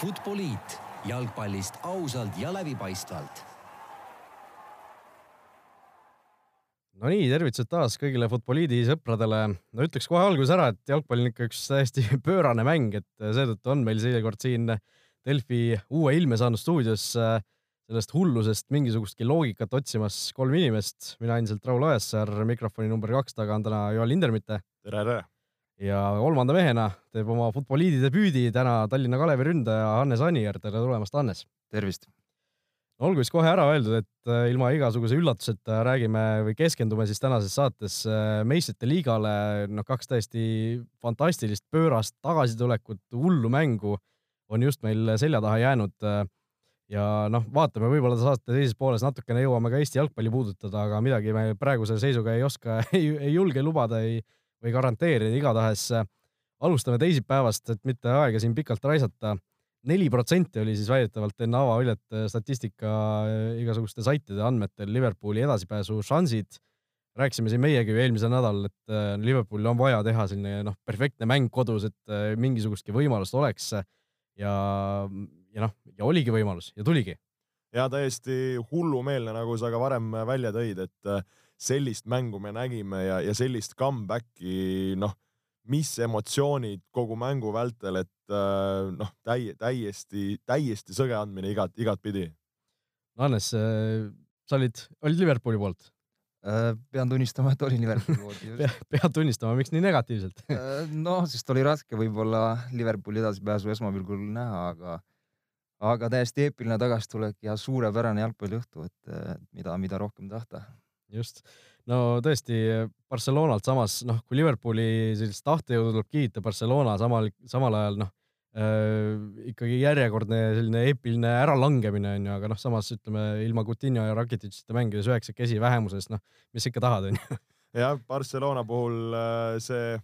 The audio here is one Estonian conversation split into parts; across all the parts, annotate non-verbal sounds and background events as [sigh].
Futboliit jalgpallist ausalt ja läbipaistvalt Nonii, tervitused taas kõigile Futboliidi sõpradele. no ütleks kohe alguses ära, et jalgpall on ikka üks täiesti [laughs] pöörane mäng, et seetõttu on meil seekord siin Delfi uue ilme saanud stuudios sellest hullusest mingisugustki loogikat otsimas kolm inimest. mina endiselt Raul Ojasaar, mikrofoni number kaks taga on täna Joel Lindermitte. tere, tere! Ja kolmanda mehena teeb oma Futboliidi debüüdi täna Tallinna Kalevi ründaja Hannes Anier. tere tulemast, Hannes! tervist! olgu siis kohe ära öeldud, et äh, ilma igasuguse üllatuseta räägime või keskendume siis tänases saates äh, meistrite liigale, noh, kaks täiesti fantastilist pöörast tagasitulekut, hullu mängu on just meil selja taha jäänud. Äh, ja noh, vaatame, võib-olla saate teises pooles natukene jõuame ka Eesti jalgpalli puudutada, aga midagi me praeguse seisuga ei oska, [laughs] ei, ei julge lubada ei, või garanteerida, igatahes alustame teisipäevast, et mitte aega siin pikalt raisata neli protsenti oli siis väidetavalt enne avaväljet äh, statistika äh, igasuguste saitide andmetel Liverpooli edasipääsu šansid. rääkisime siin meiegi ju eelmisel nädalal, et äh, Liverpoolil on vaja teha selline noh, perfektne mäng kodus, et mingisugustki võimalust oleks. ja, ja noh, ja oligi võimalus ja tuligi. ja täiesti hullumeelne, nagu sa ka varem välja tõid, et sellist mängu me nägime ja, ja sellist comeback'i, noh mis emotsioonid kogu mängu vältel, et äh, noh, täie, täiesti, täiesti sõge andmine igat, igatpidi. Hannes, äh, sa olid, olid Liverpooli poolt? Äh, pean tunnistama, et olin Liverpooli poolt pead tunnistama, miks nii negatiivselt noh, sest oli raske võib-olla Liverpooli edasipääsu esmapilgul näha, aga aga täiesti eepiline tagasitulek ja suurepärane jalgpalliõhtu, et mida, mida rohkem tahta. Just no tõesti Barcelonalt samas noh, kui Liverpooli sellist tahtejõudu tuleb kiita, Barcelona samal, samal ajal noh äh,, ikkagi järjekordne selline eepiline äralangemine onju, aga noh, samas ütleme ilma Coutinho ja Rakititšita mängides üheksakesi vähemuses, noh, mis ikka tahad onju. jah, Barcelona puhul äh, see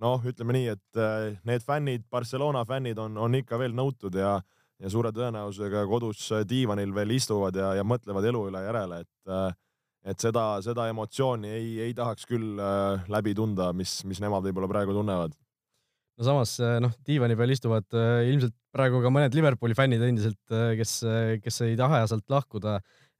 noh, ütleme nii, et äh, need fännid, Barcelona fännid on, on ikka veel nõutud ja ja suure tõenäosusega kodus diivanil veel istuvad ja, ja mõtlevad elu üle järele, et äh, et seda, seda emotsiooni ei, ei tahaks küll äh, läbi tunda, mis, mis nemad võib-olla praegu tunnevad. no samas äh, noh, diivani peal istuvad äh, ilmselt praegu ka mõned Liverpooli fännid endiselt, kes, kes ei taha sealt lahkuda,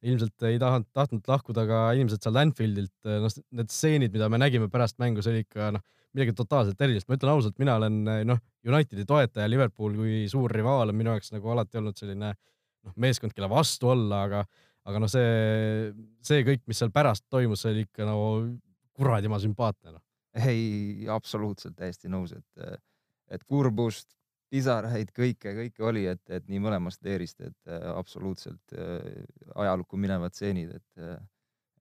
ilmselt ei tahtnud, tahtnud lahkuda ka inimesed seal Anfieldilt, noh, need stseenid, mida me nägime pärast mängu, see oli ikka noh, midagi totaalselt erilist, ma ütlen ausalt, mina olen noh, Unitedi toetaja, Liverpool kui suur rivaal on minu jaoks nagu alati olnud selline noh, meeskond, kelle vastu olla, aga aga noh, see, see kõik, mis seal pärast toimus, see oli ikka nagu no, kuradi ma sümpaatne noh. ei, absoluutselt täiesti nõus, et, et kurbust, pisaraid, kõike, kõike oli, et, et nii mõlemast leerist, et absoluutselt ajalukku minevad stseenid, et,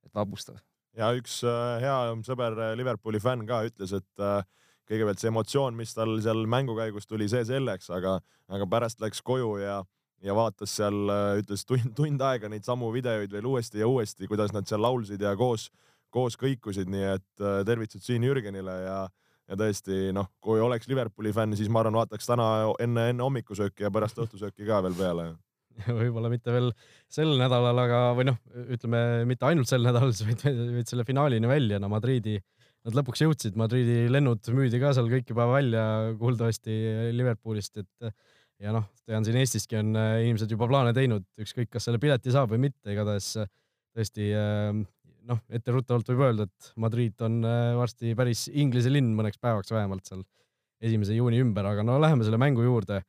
et vapustav. ja üks äh, hea sõber, äh, Liverpooli fänn ka ütles, et äh, kõigepealt see emotsioon, mis tal seal mängu käigus tuli, see selleks, aga, aga pärast läks koju ja ja vaatas seal, äh, ütles tund, tund aega neid samu videoid veel uuesti ja uuesti, kuidas nad seal laulsid ja koos, koos kõikusid, nii et äh, tervitused siin Jürgenile ja, ja tõesti noh, kui oleks Liverpooli fänn, siis ma arvan, vaataks täna enne, enne hommikusööki ja pärast õhtusööki ka veel peale. [laughs] Võib-olla mitte veel sel nädalal, aga või noh, ütleme mitte ainult sel nädalal, vaid, vaid selle finaalini välja, no Madridi, nad lõpuks jõudsid, Madridi lennud müüdi ka seal kõik juba välja kuuldavasti Liverpoolist, et ja noh, tean siin Eestiski on äh, inimesed juba plaane teinud, ükskõik, kas selle pileti saab või mitte, igatahes äh, tõesti äh, noh, etteruttavalt võib öelda, et Madrid on varsti päris Inglise linn mõneks päevaks vähemalt seal esimese juuni ümber, aga no läheme selle mängu juurde.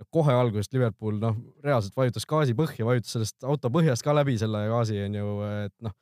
no kohe algusest Liverpool noh, reaalselt vajutas gaasi põhja, vajutas sellest auto põhjast ka läbi selle gaasi onju, et noh,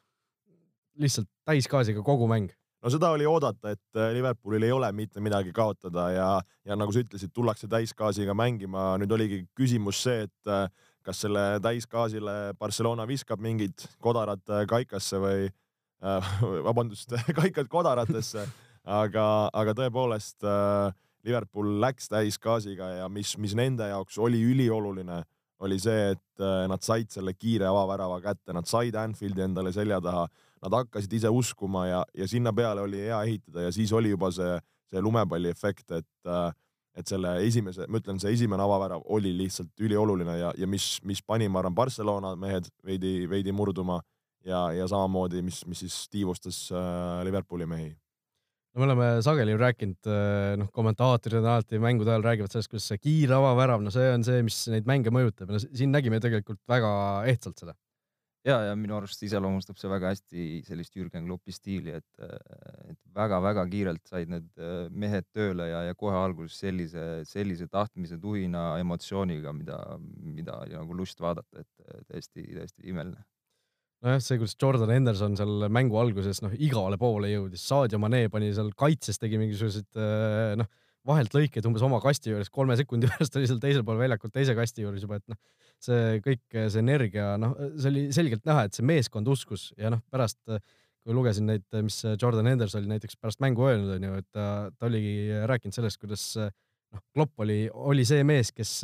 lihtsalt täisgaasiga kogu mäng no seda oli oodata, et äh, Liverpoolil ei ole mitte midagi kaotada ja, ja nagu sa ütlesid, tullakse täisgaasiga mängima. nüüd oligi küsimus see, et äh, kas selle täisgaasile Barcelona viskab mingid kodarad äh, kaikasse või äh, [laughs] vabandust, [laughs] kaikad kodaratesse, aga, aga tõepoolest äh, Liverpool läks täisgaasiga ja mis, mis nende jaoks oli ülioluline, oli see, et äh, nad said selle kiire avavärava kätte, nad said Anfieldi endale selja taha nad hakkasid ise uskuma ja, ja sinna peale oli hea ehitada ja siis oli juba see, see lumepalli efekt, et, äh, et selle esimese, ma ütlen, see esimene avavärav oli lihtsalt ülioluline ja, ja mis, mis pani, ma arvan, Barcelona mehed veidi, veidi murduma ja, ja samamoodi, mis, mis siis tiivustas äh, Liverpooli mehi. No me oleme sageli rääkinud, noh, kommentaatorid on alati mängude ajal räägivad sellest, kuidas see kiire avavärav, no see on see, mis neid mänge mõjutab ja no siin nägime tegelikult väga ehtsalt seda ja, ja minu arust iseloomustab see väga hästi sellist Jürgen Kloppi stiili, et, et väga-väga kiirelt said need äh, mehed tööle ja, ja kohe alguses sellise, sellise tahtmise, tuhina, emotsiooniga, mida, mida oli nagu lust vaadata, et äh, täiesti, täiesti imeline. Nojah, see, kuidas Jordan Henderson seal mängu alguses noh, igale poole jõudis, Sadio Mane pani seal kaitses, tegi mingisuguseid äh, noh vahelt lõikeid umbes oma kasti juures, kolme sekundi [laughs] pärast oli seal teisel pool väljakut teise kasti juures juba, et noh, see kõik, see energia, noh, see oli selgelt näha, et see meeskond uskus ja noh, pärast kui lugesin neid, mis Jordan Henderson oli näiteks pärast mängu öelnud, onju, et ta, ta oligi rääkinud sellest, kuidas noh, Klopp oli, oli see mees, kes,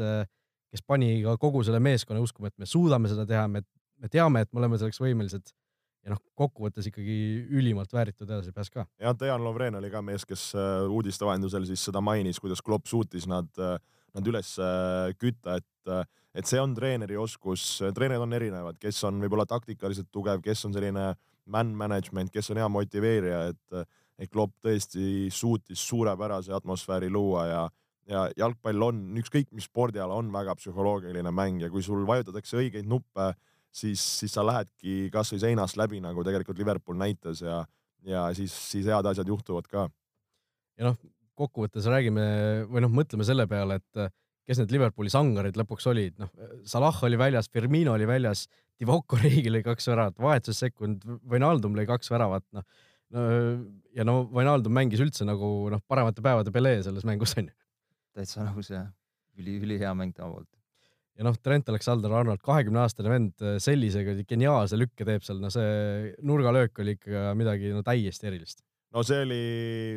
kes pani ka kogu selle meeskonna uskuma, et me suudame seda teha, me, me teame, et me oleme selleks võimelised ja noh, kokkuvõttes ikkagi ülimalt vääritud edasipääs ka. jah, Dejan Lovren oli ka mees, kes äh, uudiste vahendusel siis seda mainis, kuidas Klopp suutis nad, äh, nad üles äh, kütta, et, et see on treeneri oskus, treenerid on erinevad, kes on võib-olla taktikaliselt tugev, kes on selline man management, kes on hea motiveerija, et, et Klopp tõesti suutis suurepärase atmosfääri luua ja ja jalgpall on, ükskõik mis spordiala, on väga psühholoogiline mäng ja kui sul vajutatakse õigeid nuppe siis, siis sa lähedki kasvõi seinast läbi, nagu tegelikult Liverpool näitas ja, ja siis, siis head asjad juhtuvad ka. ja noh, kokkuvõttes räägime või noh, mõtleme selle peale, et kes need Liverpooli sangarid lõpuks olid, noh, Salah oli väljas, Firmino oli väljas, Divock Origi lõi kaks väravat, vahetussekund, Wijnaldum lõi kaks väravat, noh no, ja no Wijnaldum mängis üldse nagu noh, paremate päevade Pele selles mängus onju. täitsa nõus jah, üli, ülihea mäng tema poolt ja noh, Trent Alexander-Arnold, kahekümne aastane vend, äh, sellise geniaalse lükke teeb seal, no see nurgalöök oli ikka midagi no täiesti erilist. No see oli,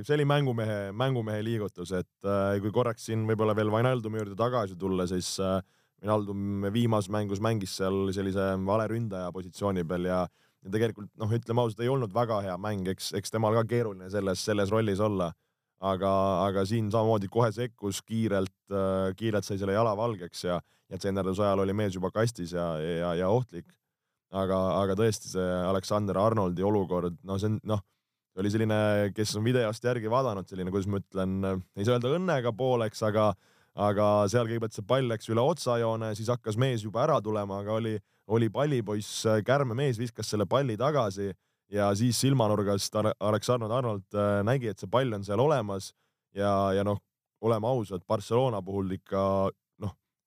see oli mängumehe, mängumehe liigutus, et äh, kui korraks siin võib-olla veel Wijnaldumi juurde tagasi tulla, siis äh, Wijnaldum viimases mängus mängis seal sellise valeründaja positsiooni peal ja, ja tegelikult noh, ütleme ausalt, ei olnud väga hea mäng, eks, eks temal ka keeruline selles, selles rollis olla aga, aga siin samamoodi kohe sekkus kiirelt, äh, kiirelt sai selle jala valgeks ja, ja tsenderduse ajal oli mees juba kastis ja, ja, ja ohtlik. aga, aga tõesti see Aleksander Arnoldi olukord, no see on noh, oli selline, kes on videost järgi vaadanud, selline, kuidas ma ütlen, ei saa öelda õnnega pooleks, aga, aga seal kõigepealt see pall läks üle otsajoone, siis hakkas mees juba ära tulema, aga oli, oli pallipoiss, kärme mees viskas selle palli tagasi ja siis silmanurgast Aleksandr Arnold äh, nägi, et see pall on seal olemas ja, ja noh, oleme ausad, Barcelona puhul ikka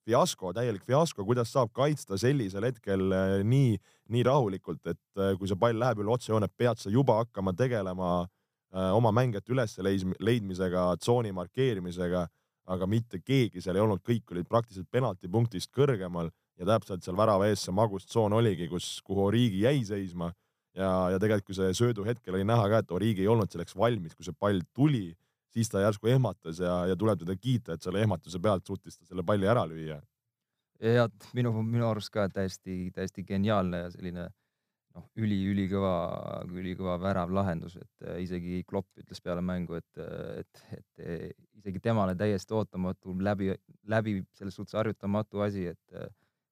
fiasko, täielik fiasko, kuidas saab kaitsta sellisel hetkel äh, nii, nii rahulikult, et äh, kui see pall läheb üle otsejoone, pead sa juba hakkama tegelema oma mängijate üles leidmisega, tsooni markeerimisega, aga mitte keegi seal ei olnud, kõik olid praktiliselt penaltipunktist kõrgemal ja täpselt seal värava ees see magustsoon oligi, kus, kuhu Origi jäi seisma. Ja, ja tegelikult, kui see söödu hetkel oli näha ka, et Origi ei olnud selleks valmis, kui see pall tuli, siis ta järsku ehmatas ja, ja tuleb teda kiita, et selle ehmatuse pealt suutis ta selle palli ära lüüa. ja minu, minu arust ka täiesti, täiesti geniaalne ja selline noh, üli-ülikõva, ülikõva värav lahendus, et äh, isegi Klopp ütles peale mängu, et, et, et isegi temale täiesti ootamatu, läbi, läbi selles suhtes harjutamatu asi, et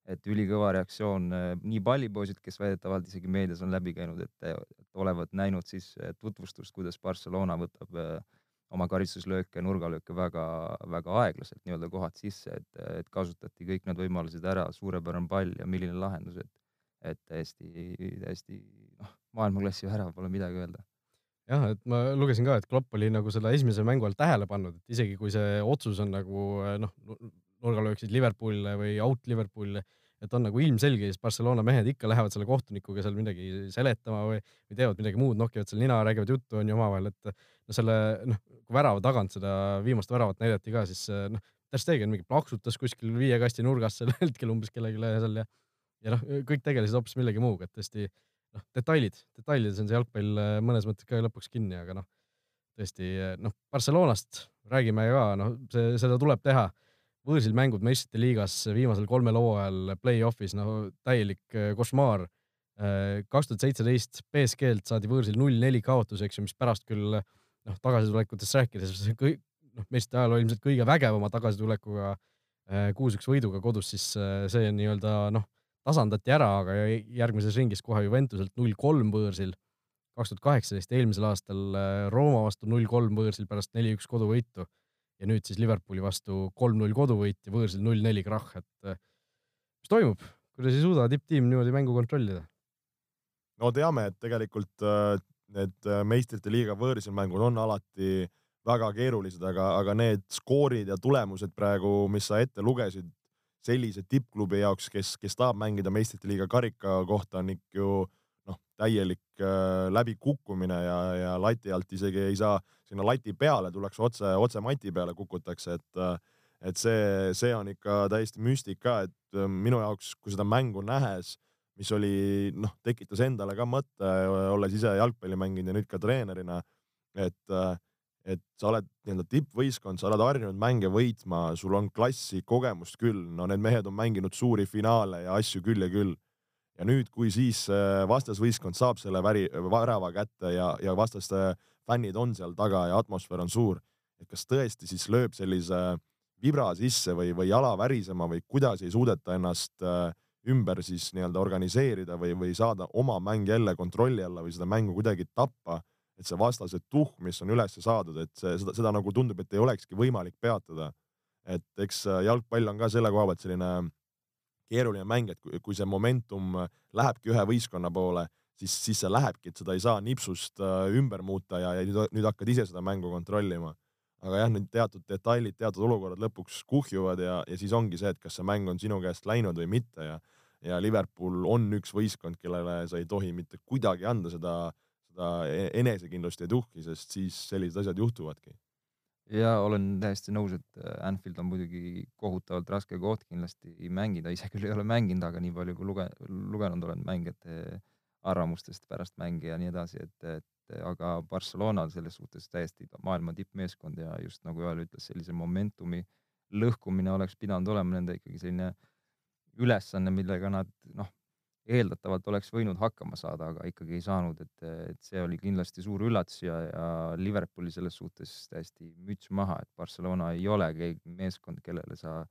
et ülikõva reaktsioon, äh, nii pallipoisid, kes väidetavalt isegi meedias on läbi käinud, et, olevat näinud siis äh, tutvustust, kuidas Barcelona võtab äh, oma karistuslööke, nurgalööke väga-väga aeglaselt nii-öelda kohad sisse, et, et kasutati kõik need võimalused ära, suurepärane pall ja milline lahendus, et, et täiesti, täiesti noh, maailmaklassi värav, pole midagi öelda. Jah, et ma lugesin ka, et Klopp oli nagu selle esimese mängu all tähele pannud, et isegi kui see otsus on nagu noh, nurgalööksid Liverpoolile või out Liverpoolile et on nagu ilmselge, siis Barcelona mehed ikka lähevad selle kohtunikuga seal midagi seletama või, või teevad midagi muud, nokivad seal nina, räägivad juttu onju omavahel, et no selle noh, värava tagant seda viimast väravat näidati ka, siis noh, Ter Stegen mingi plaksutas kuskil viie kasti nurgas sel [laughs] hetkel umbes kellelegi seal ja ja noh, kõik tegelesid hoopis millegi muuga, et tõesti noh, detailid, detailides on see jalgpall äh, mõnes mõttes ka lõpuks kinni, aga noh, tõesti noh, Barcelonast räägime ka, noh, see, seda tuleb teha võõrsil mängud meistrite liigas viimasel kolmel hooajal play-off'is, no täielik košmaar. Kaks tuhat seitseteist BSG-lt saadi võõrsil null-neli kaotus, eks ju, mis pärast küll noh, tagasitulekutest rääkides, noh, meistrite ajaloo ilmselt kõige vägevama tagasitulekuga äh, kuus-üks võiduga kodus, siis see nii-öelda noh, tasandati ära, aga järgmises ringis kohe Juventuselt null-kolm võõrsil, kaks tuhat kaheksateist, eelmisel aastal äh, Rooma vastu null kolm võõrsil pärast neli-üks koduvõitu ja nüüd siis Liverpooli vastu kolm-null koduvõit ja võõrsil null-neli krahh, et mis toimub, kuidas ei suuda tipptiim niimoodi mängu kontrollida? no teame, et tegelikult need meistrite liiga võõrsil mängud on alati väga keerulised, aga, aga need skoorid ja tulemused praegu, mis sa ette lugesid, sellise tippklubi jaoks, kes, kes tahab mängida meistrite liiga karika kohta, on ikka ju noh, täielik äh, läbikukkumine ja, ja lati alt isegi ei saa sinna lati peale, tullakse otse, otse mati peale kukutakse, et äh, et see, see on ikka täiesti müstika, et äh, minu jaoks, kui seda mängu nähes, mis oli noh, tekitas endale ka mõtte, olles ise jalgpalli mänginud ja nüüd ka treenerina, et et sa oled nii-öelda tippvõistkond, sa oled harjunud mänge võitma, sul on klassi, kogemust küll, no need mehed on mänginud suuri finaale ja asju küll ja küll. ja nüüd, kui siis äh, vastasvõistkond saab selle väri, värava kätte ja, ja vastaste fännid on seal taga ja atmosfäär on suur, et kas tõesti siis lööb sellise vibra sisse või, või jala värisema või kuidas ei suudeta ennast äh, ümber siis nii-öelda organiseerida või, või saada oma mäng jälle kontrolli alla või seda mängu kuidagi tappa et see vastase tuhk, mis on üles saadud, et see, seda, seda nagu tundub, et ei olekski võimalik peatada. et eks äh, jalgpall on ka selle koha pealt selline keeruline mäng, et kui, kui see momentum lähebki ühe võistkonna poole, siis, siis see lähebki, et seda ei saa nipsust äh, ümber muuta ja, ja nüüd, nüüd hakkad ise seda mängu kontrollima. Aga jah, need teatud detailid, teatud olukorrad lõpuks kuhjuvad ja, ja siis ongi see, et kas see mäng on sinu käest läinud või mitte ja ja Liverpool on üks võistkond, kellele sa ei tohi mitte kuidagi anda seda seda e-, enesekindlust ja tuhki, sest siis sellised asjad juhtuvadki. ja olen täiesti nõus, et äh, Anfield on muidugi kohutavalt raske koht kindlasti mängida, ise küll ei ole mänginud, aga nii palju kui luge-, lugenud olen mängijate arvamustest pärast mänge ja nii edasi, et, et aga Barcelona on selles suhtes täiesti maailma tippmeeskond ja just nagu Joel ütles, sellise momentumi lõhkumine oleks pidanud olema nende ikkagi selline ülesanne, millega nad noh, eeldatavalt oleks võinud hakkama saada, aga ikkagi ei saanud, et, et see oli kindlasti suur üllatus ja, ja Liverpooli selles suhtes täiesti müts maha, et Barcelona ei ole keegi meeskond, kellele sa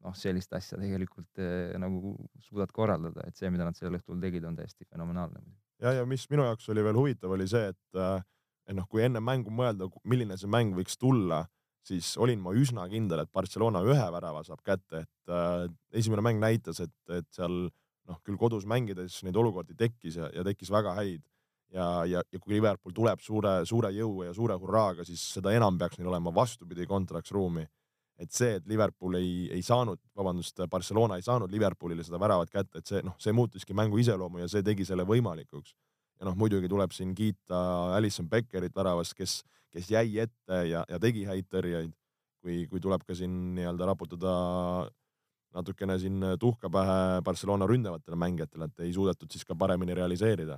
noh, sellist asja tegelikult eh, nagu suudad korraldada, et see, mida nad sel õhtul tegid, on täiesti fenomenaalne. Ja, ja mis minu jaoks oli veel huvitav, oli see, et et noh, kui enne mängu mõelda, milline see mäng võiks tulla, siis olin ma üsna kindel, et Barcelona ühe värava saab kätte, et äh, esimene mäng näitas, et, et seal noh, küll kodus mängides neid olukordi tekkis ja, ja tekkis väga häid ja, ja, ja kui Liverpool tuleb suure, suure jõu ja suure hurraaga, siis seda enam peaks neil olema vastupidi kontraks ruumi. Et see, et Liverpool ei, ei saanud, vabandust, Barcelona ei saanud Liverpoolile seda väravat kätte, et see noh, see muutuski mängu iseloomu ja see tegi selle võimalikuks. ja noh, muidugi tuleb siin kiita Alison Beckerit väravast, kes, kes jäi ette ja, ja tegi häid tõrjeid. kui, kui tuleb ka siin nii-öelda raputada natukene siin tuhka pähe Barcelona ründavatele mängijatele, et ei suudetud siis ka paremini realiseerida.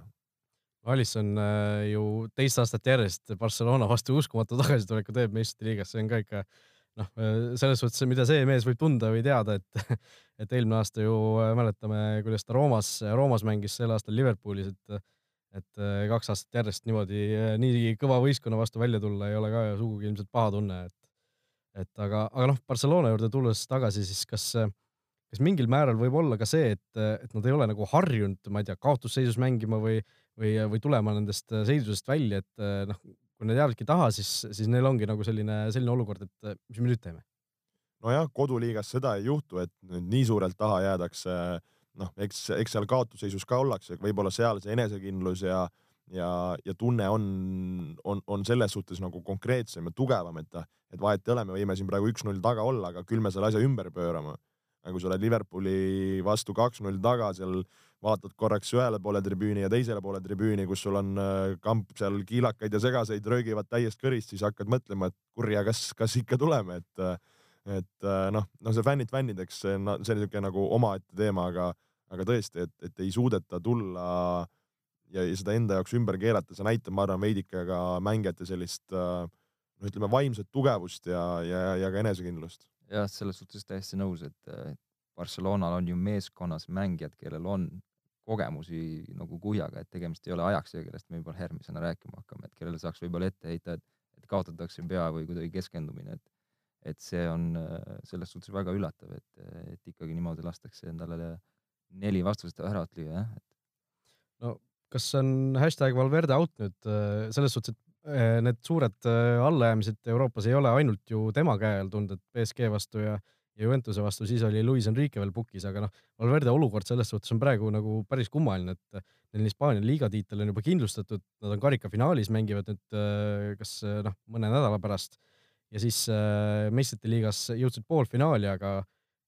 Alisson äh, ju teist aastat järjest Barcelona vastu uskumatu [laughs] tagasituleku teeb meistrite liigas, see on ka ikka noh, äh, selles suhtes, mida see mees võib tunda või teada, et, [laughs] et eelmine aasta ju äh, mäletame, kuidas ta Roomas, Roomas mängis, sel aastal Liverpoolis, et et kaks aastat järjest niimoodi nii kõva võistkonna vastu välja tulla ei ole ka sugugi ilmselt paha tunne, et et aga, aga noh, Barcelona juurde tulles tagasi, siis kas kas mingil määral võib olla ka see, et, et nad ei ole nagu harjunud, ma ei tea, kaotusseisus mängima või, või, või tulema nendest seisudest välja, et noh, kui nad jäävadki taha, siis, siis neil ongi nagu selline, selline olukord, et mis me nüüd teeme? nojah, koduliigas seda ei juhtu, et nüüd nii suurelt taha jäädakse. noh, eks, eks seal kaotusseisus ka ollakse, võib-olla seal see enesekindlus ja, ja, ja tunne on, on, on selles suhtes nagu konkreetsem ja tugevam, et, et vahet ei ole, me võime siin praegu üks-null taga olla, aga küll me selle asja ümber pöörame aga kui sa oled Liverpooli vastu kaks-null taga, seal vaatad korraks ühele poole tribüüni ja teisele poole tribüüni, kus sul on äh, kamp seal kiilakaid ja segaseid röögivad täiest kõrist, siis hakkad mõtlema, et kurja, kas, kas ikka tuleme, et äh, et äh, noh, no see fännid fännideks, see on niisugune nagu omaette teema, aga, aga tõesti, et, et ei suudeta tulla ja, ja seda enda jaoks ümber keerata, see näitab, ma arvan, veidike ka mängijate sellist noh, ütleme vaimset tugevust ja, ja, ja ka enesekindlust jah, selles suhtes täiesti nõus, et Barcelonal on ju meeskonnas mängijad, kellel on kogemusi nagu kuhjaga, et tegemist ei ole ajaksija, kellest me võib-olla järgmisena rääkima hakkame, et kellele saaks võib-olla ette heita, et, et kaotatakse pea või kuidagi keskendumine, et et see on selles suhtes väga üllatav, et, et ikkagi niimoodi lastakse endale neli vastust väravat lüüa, jah. no kas on hashtag Valverde out nüüd selles suhtes, et need suured allajäämised Euroopas ei ole ainult ju tema käe all tulnud, et BSG vastu ja ja Juventuse vastu, siis oli Luis Enrique veel pukis, aga noh, Valverde olukord selles suhtes on praegu nagu päris kummaline, et neil Hispaania liiga tiitel on juba kindlustatud, nad on karikafinaalis, mängivad nüüd kas noh, mõne nädala pärast. Ja siis äh, meistrite liigas jõudsid poolfinaali, aga,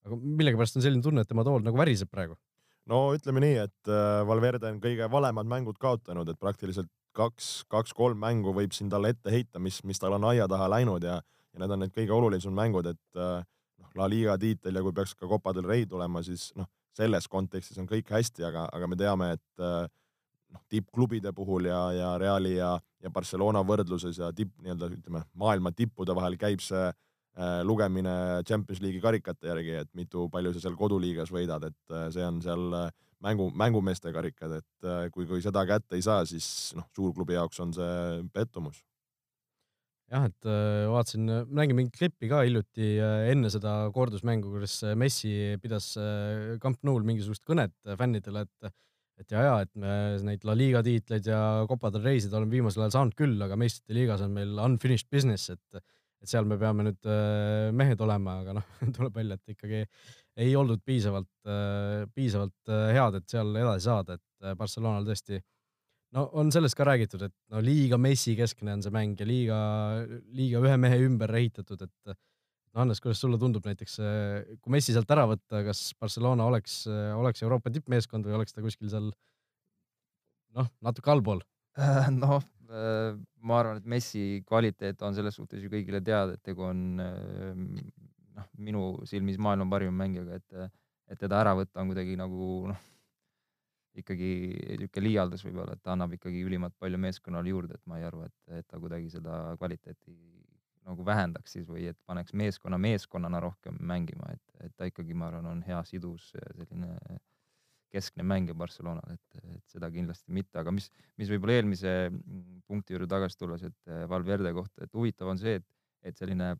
aga millegipärast on selline tunne, et tema tool nagu väriseb praegu. No ütleme nii, et äh, Valverde on kõige valemad mängud kaotanud, et praktiliselt kaks, kaks-kolm mängu võib siin talle ette heita, mis, mis tal on aia taha läinud ja, ja need on need kõige olulisemad mängud, et äh, noh, La Liga tiitel ja kui peaks ka Copa del Rey tulema, siis noh, selles kontekstis on kõik hästi, aga, aga me teame, et äh, noh, tippklubide puhul ja, ja Reali ja, ja Barcelona võrdluses ja tipp nii-öelda ütleme maailma tippude vahel käib see Äh, lugemine Champions League'i karikate järgi, et mitu, palju sa seal koduliigas võidad, et äh, see on seal äh, mängu, mängumeeste karikad, et kui, kui seda kätte ei saa, siis noh, suurklubi jaoks on see pettumus. jah, et vaatasin, nägin mingit klippi ka hiljuti enne seda kordusmängu, kuidas Messi pidas Camp Nou'l mingisugust kõnet fännidele, et et ja, ja, et me neid La Liga tiitleid ja Copa del Rey'sid oleme viimasel ajal saanud küll, aga meistrite liigas on meil unfinished business, et et seal me peame nüüd äh, mehed olema, aga noh, [laughs] tuleb välja, et ikkagi ei olnud piisavalt, äh, piisavalt äh, head, et seal edasi saada, et Barcelonal tõesti no on sellest ka räägitud, et no liiga Messi keskne on see mäng ja liiga, liiga ühe mehe ümber ehitatud, et no Hannes, kuidas sulle tundub näiteks, kui Messi sealt ära võtta, kas Barcelona oleks, oleks Euroopa tippmeeskond või oleks ta kuskil seal noh, natuke allpool? noh, Äh, ma arvan, et Messi kvaliteet on selles suhtes ju kõigile teada, et tegu on äh, noh, minu silmis maailma parima mängijaga, et, et teda ära võtta on kuidagi nagu noh, ikkagi niisugune liialdus võib-olla, et ta annab ikkagi ülimalt palju meeskonnale juurde, et ma ei arva, et, et ta kuidagi seda kvaliteeti nagu vähendaks siis või et paneks meeskonna meeskonnana rohkem mängima, et, et ta ikkagi, ma arvan, on hea sidus selline keskne mängija Barcelonal, et, et seda kindlasti mitte, aga mis, mis võib-olla eelmise punkti juurde tagasi tulles, et Valverde kohta, et huvitav on see, et, et selline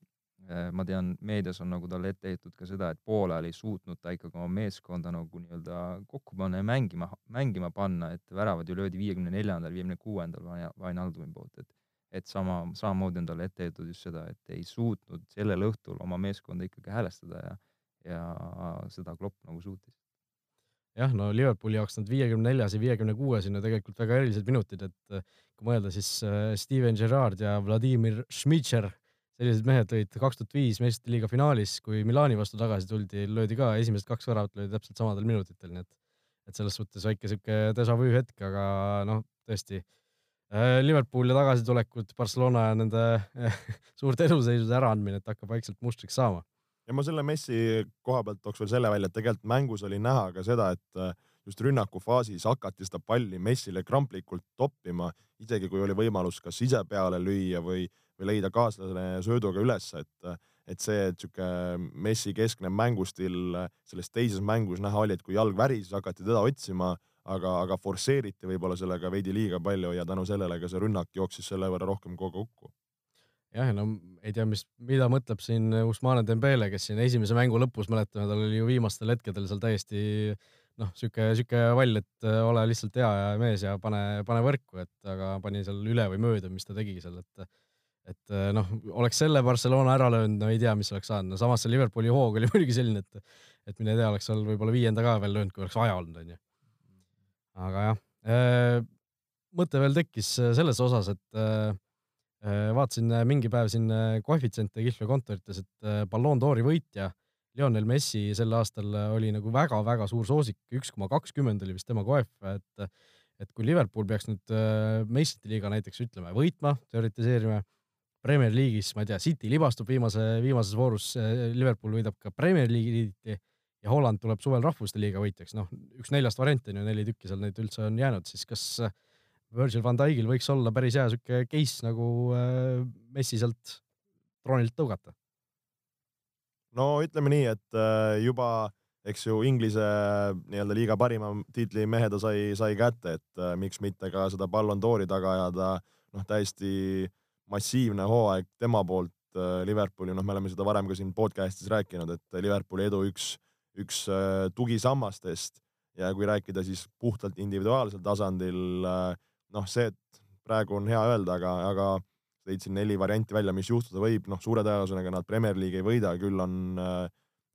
ma tean, meedias on nagu talle ette heitud ka seda, et poolajal ei suutnud ta ikkagi oma meeskonda nagu nii-öelda kokku panna ja mängima, mängima panna, et väravad ju löödi viiekümne neljandal, viiekümne kuuendal Vainaldumi poolt, et et sama, samamoodi on talle ette heitud just seda, et ei suutnud sellel õhtul oma meeskonda ikkagi häälestada ja, ja seda Klopp nagu suutis. Jah, no Liverpooli jaoks need viiekümne neljas ja viiekümne kuues on ju tegelikult väga erilised minutid, et äh, kui mõelda, siis äh, Steven Gerrard ja Vladimir Šmitšer, sellised mehed lõid kaks tuhat viis meistrite liiga finaalis, kui Milani vastu tagasi tuldi, löödi ka esimesed kaks väravat löödi täpselt samadel minutitel, nii et, et selles suhtes väike sihuke déjà vu hetk, aga noh, tõesti äh, Liverpool ja tagasitulekud, Barcelona ja nende [laughs] suurte eluseisude äraandmine, et hakkab vaikselt mustriks saama. Ja ma selle Messi koha pealt tooks veel selle välja, et tegelikult mängus oli näha ka seda, et äh, just rünnakufaasis hakati seda palli Messile kramplikult toppima, isegi kui oli võimalus kas ise peale lüüa või, või leida kaaslane sööduga ülesse, et et see, et sihuke Messi keskne mängustiil selles teises mängus näha oli, et kui jalg värises, hakati teda otsima, aga, aga forsseeriti võib-olla sellega veidi liiga palju ja tänu sellele ka see rünnak jooksis selle võrra rohkem kogu kokku jah, no ei tea, mis, mida mõtleb siin Usmane Dembele, kes siin esimese mängu lõpus, mäletame, tal oli ju viimastel hetkedel seal täiesti noh, sihuke, sihuke vall, et ole lihtsalt hea mees ja pane, pane võrku, et aga pani seal üle või mööda, mis ta tegi seal, et et äh, noh, oleks selle Barcelona ära löönud, no ei tea, mis oleks saanud, no samas see Liverpooli hoog oli [laughs] muidugi selline, et et mine tea, oleks seal võib-olla viienda ka veel löönud, kui oleks vaja olnud, onju. aga jah, äh, mõte veel tekkis selles osas, et vaatasin mingi päev siin koefitsiente Kihlve kontorites, et Ballon d'Ori võitja Lionel Messi sel aastal oli nagu väga-väga suur soosik, üks koma kakskümmend oli vist tema koef, et et kui Liverpool peaks nüüd meistrite liiga näiteks ütleme võitma, teoritiseerime, Premier League'is, ma ei tea, City libastub viimase, viimases voorus, Liverpool võidab ka Premier League'i ja Holland tuleb suvel rahvuste liiga võitjaks, noh, üks neljast varianti on ju, neli tükki seal neid üldse on jäänud, siis kas äh, Virgil van Dijkil võiks olla päris hea sihuke case nagu äh, Messi sealt troonilt tõugata. no ütleme nii, et äh, juba eks ju Inglise nii-öelda liiga parima tiitli mehe ta sai, sai kätte, et äh, miks mitte ka seda Ballon d'Ori taga ajada, noh, täiesti massiivne hooaeg tema poolt Liverpooli, noh, me oleme seda varem ka siin podcast'is rääkinud, et Liverpooli edu üks, üks tugisammastest. Ja kui rääkida siis puhtalt individuaalsel tasandil, äh, noh, see, et praegu on hea öelda, aga, aga tõid siin neli varianti välja, mis juhtuda võib, noh, suure tõenäosusega nad Premier League'i ei võida, küll on äh,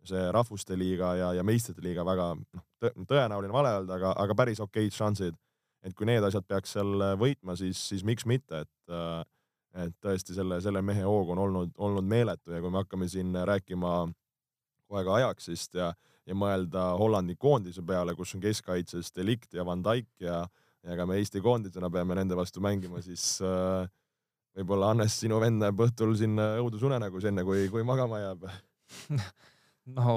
see rahvuste liiga ja, ja meistrite liiga väga noh, tõenäoline vale öelda, aga, aga päris okeid šansid. et kui need asjad peaks seal võitma, siis, siis miks mitte, et äh, et tõesti selle, selle mehe hoog on olnud, olnud meeletu ja kui me hakkame siin rääkima kohe ka Ajaxist ja, ja mõelda Hollandi koondise peale, kus on keskkaitses Delict ja Van Dijk ja, ja ka me Eesti koondisena peame nende vastu mängima, siis äh, võib-olla Hannes, sinu vend näeb õhtul siin õudusunenägus enne, kui, kui magama jääb. [laughs] No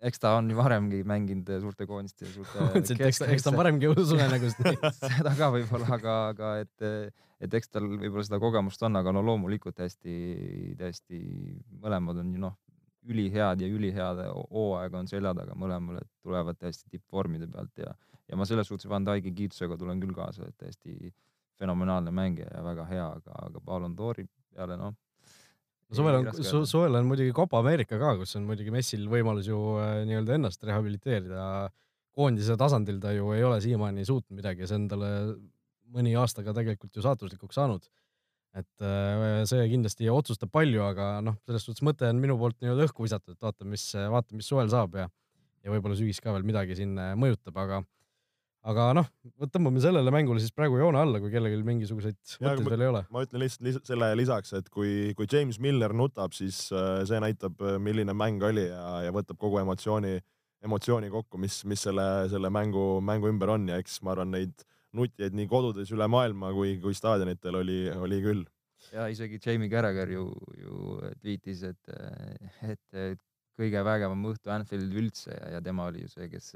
eks ta on ju varemgi mänginud suurte koondiste ja suurte [laughs] eks ta, eks ta on varemgi õudusunenägust [laughs] seda ka võib-olla, aga, aga et, et eks tal võib-olla seda kogemust on, aga no loomulikult täiesti, täiesti mõlemad on ju noh, ülihead ja ülihead hooaega on selja taga mõlemal, et tulevad täiesti tippvormide pealt ja, ja ma selles suhtes Van Dijk'i kiitusega tulen küll kaasa, et täiesti fenomenaalne mängija ja väga hea, aga, aga Ballon d'Ori peale noh suvel on su,, suvel on muidugi Copa Ameerika ka, kus on muidugi Messil võimalus ju äh, nii-öelda ennast rehabiliteerida. koondise tasandil ta ju ei ole siiamaani suutnud midagi ja see on talle mõni aasta ka tegelikult ju saatuslikuks saanud. et äh, see kindlasti otsustab palju, aga noh, selles suhtes mõte on minu poolt nii-öelda õhku visatud, et vaatame, mis, vaatame, mis suvel saab ja ja võib-olla sügis ka veel midagi siin äh, mõjutab, aga aga noh, tõmbame sellele mängule siis praegu joone alla, kui kellelgi mingisuguseid mõtteid veel ei ole. ma ütlen lihtsalt lis selle lisaks, et kui, kui James Miller nutab, siis äh, see näitab, äh, milline mäng oli ja, ja võtab kogu emotsiooni, emotsiooni kokku, mis, mis selle, selle mängu, mängu ümber on ja eks ma arvan, neid nutjaid nii kodudes üle maailma kui, kui staadionitel oli, oli küll. ja isegi Jamie Carragher ju, ju tweetis, et, et kõige vägevam õhtu Anfieldil üldse ja, ja tema oli ju see, kes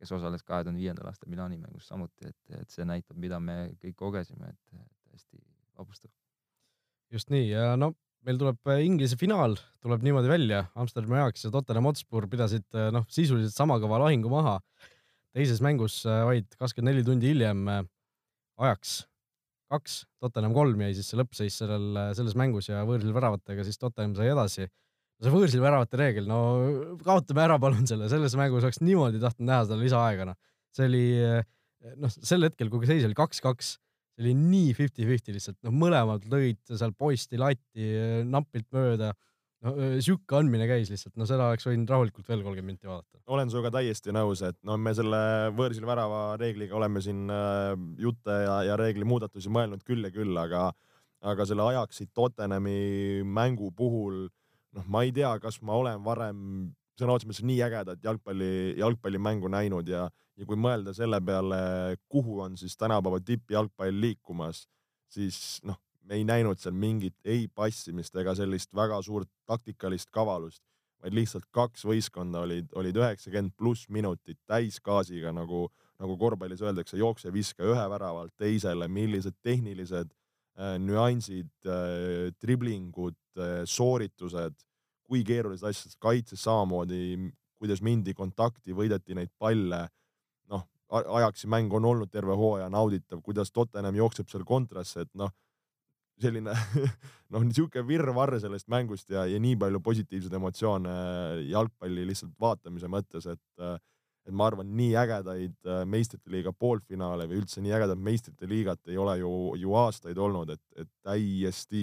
kes osales kahe tuhande viiendal aastal Milani mängus samuti, et, et see näitab, mida me kõik kogesime, et täiesti vapustav. just nii ja no meil tuleb äh, Inglise finaal, tuleb niimoodi välja, Amsterdami Ajax ja Tottenham Hotspur pidasid äh, noh, sisuliselt sama kõva lahingu maha. teises mängus äh, vaid kakskümmend neli tundi hiljem Ajax kaks, Tottenham kolm jäi siis see lõppseis sellel, selles mängus ja võõrsil väravatega siis Tottenham sai edasi see võõrsil väravate reegel, no kaotame ära palun selle, selles mängus oleks niimoodi tahtnud näha seda lisaaega, noh. see oli, noh, sel hetkel, kui seis oli kaks-kaks, see oli nii fifty-fifty lihtsalt, noh, mõlemad lõid seal posti latti napilt mööda. no sihuke andmine käis lihtsalt, no seda oleks võinud rahulikult veel kolmkümmend minti vaadata. olen sinuga täiesti nõus, et no me selle võõrsil värava reegliga oleme siin jutte ja, ja reeglimuudatusi mõelnud küll ja küll, aga aga selle ajaksid Tottenhami mängu puhul noh, ma ei tea, kas ma olen varem sõna otseses mõttes nii ägedat jalgpalli, jalgpallimängu näinud ja, ja kui mõelda selle peale, kuhu on siis tänapäeva tippjalgpall liikumas, siis noh, me ei näinud seal mingit ei passimist ega sellist väga suurt taktikalist kavalust, vaid lihtsalt kaks võistkonda olid, olid üheksakümmend pluss minutit täisgaasiga, nagu, nagu korvpallis öeldakse, jookse, viska ühe väravalt teisele, millised tehnilised äh, nüansid äh,, driblingud, Äh, sooritused, kui keerulised asjad, kaitses samamoodi, kuidas mindi kontakti, võideti neid palle. noh, Ajaxi mäng on olnud terve hooaja nauditav, kuidas Tottenham jookseb seal kontrasse, et noh, selline [laughs] noh, niisugune virvarr sellest mängust ja, ja nii palju positiivseid emotsioone jalgpalli lihtsalt vaatamise mõttes, et et ma arvan, nii ägedaid äh, meistrite liiga poolfinaale või üldse nii ägedat meistrite liigat ei ole ju, ju aastaid olnud, et, et täiesti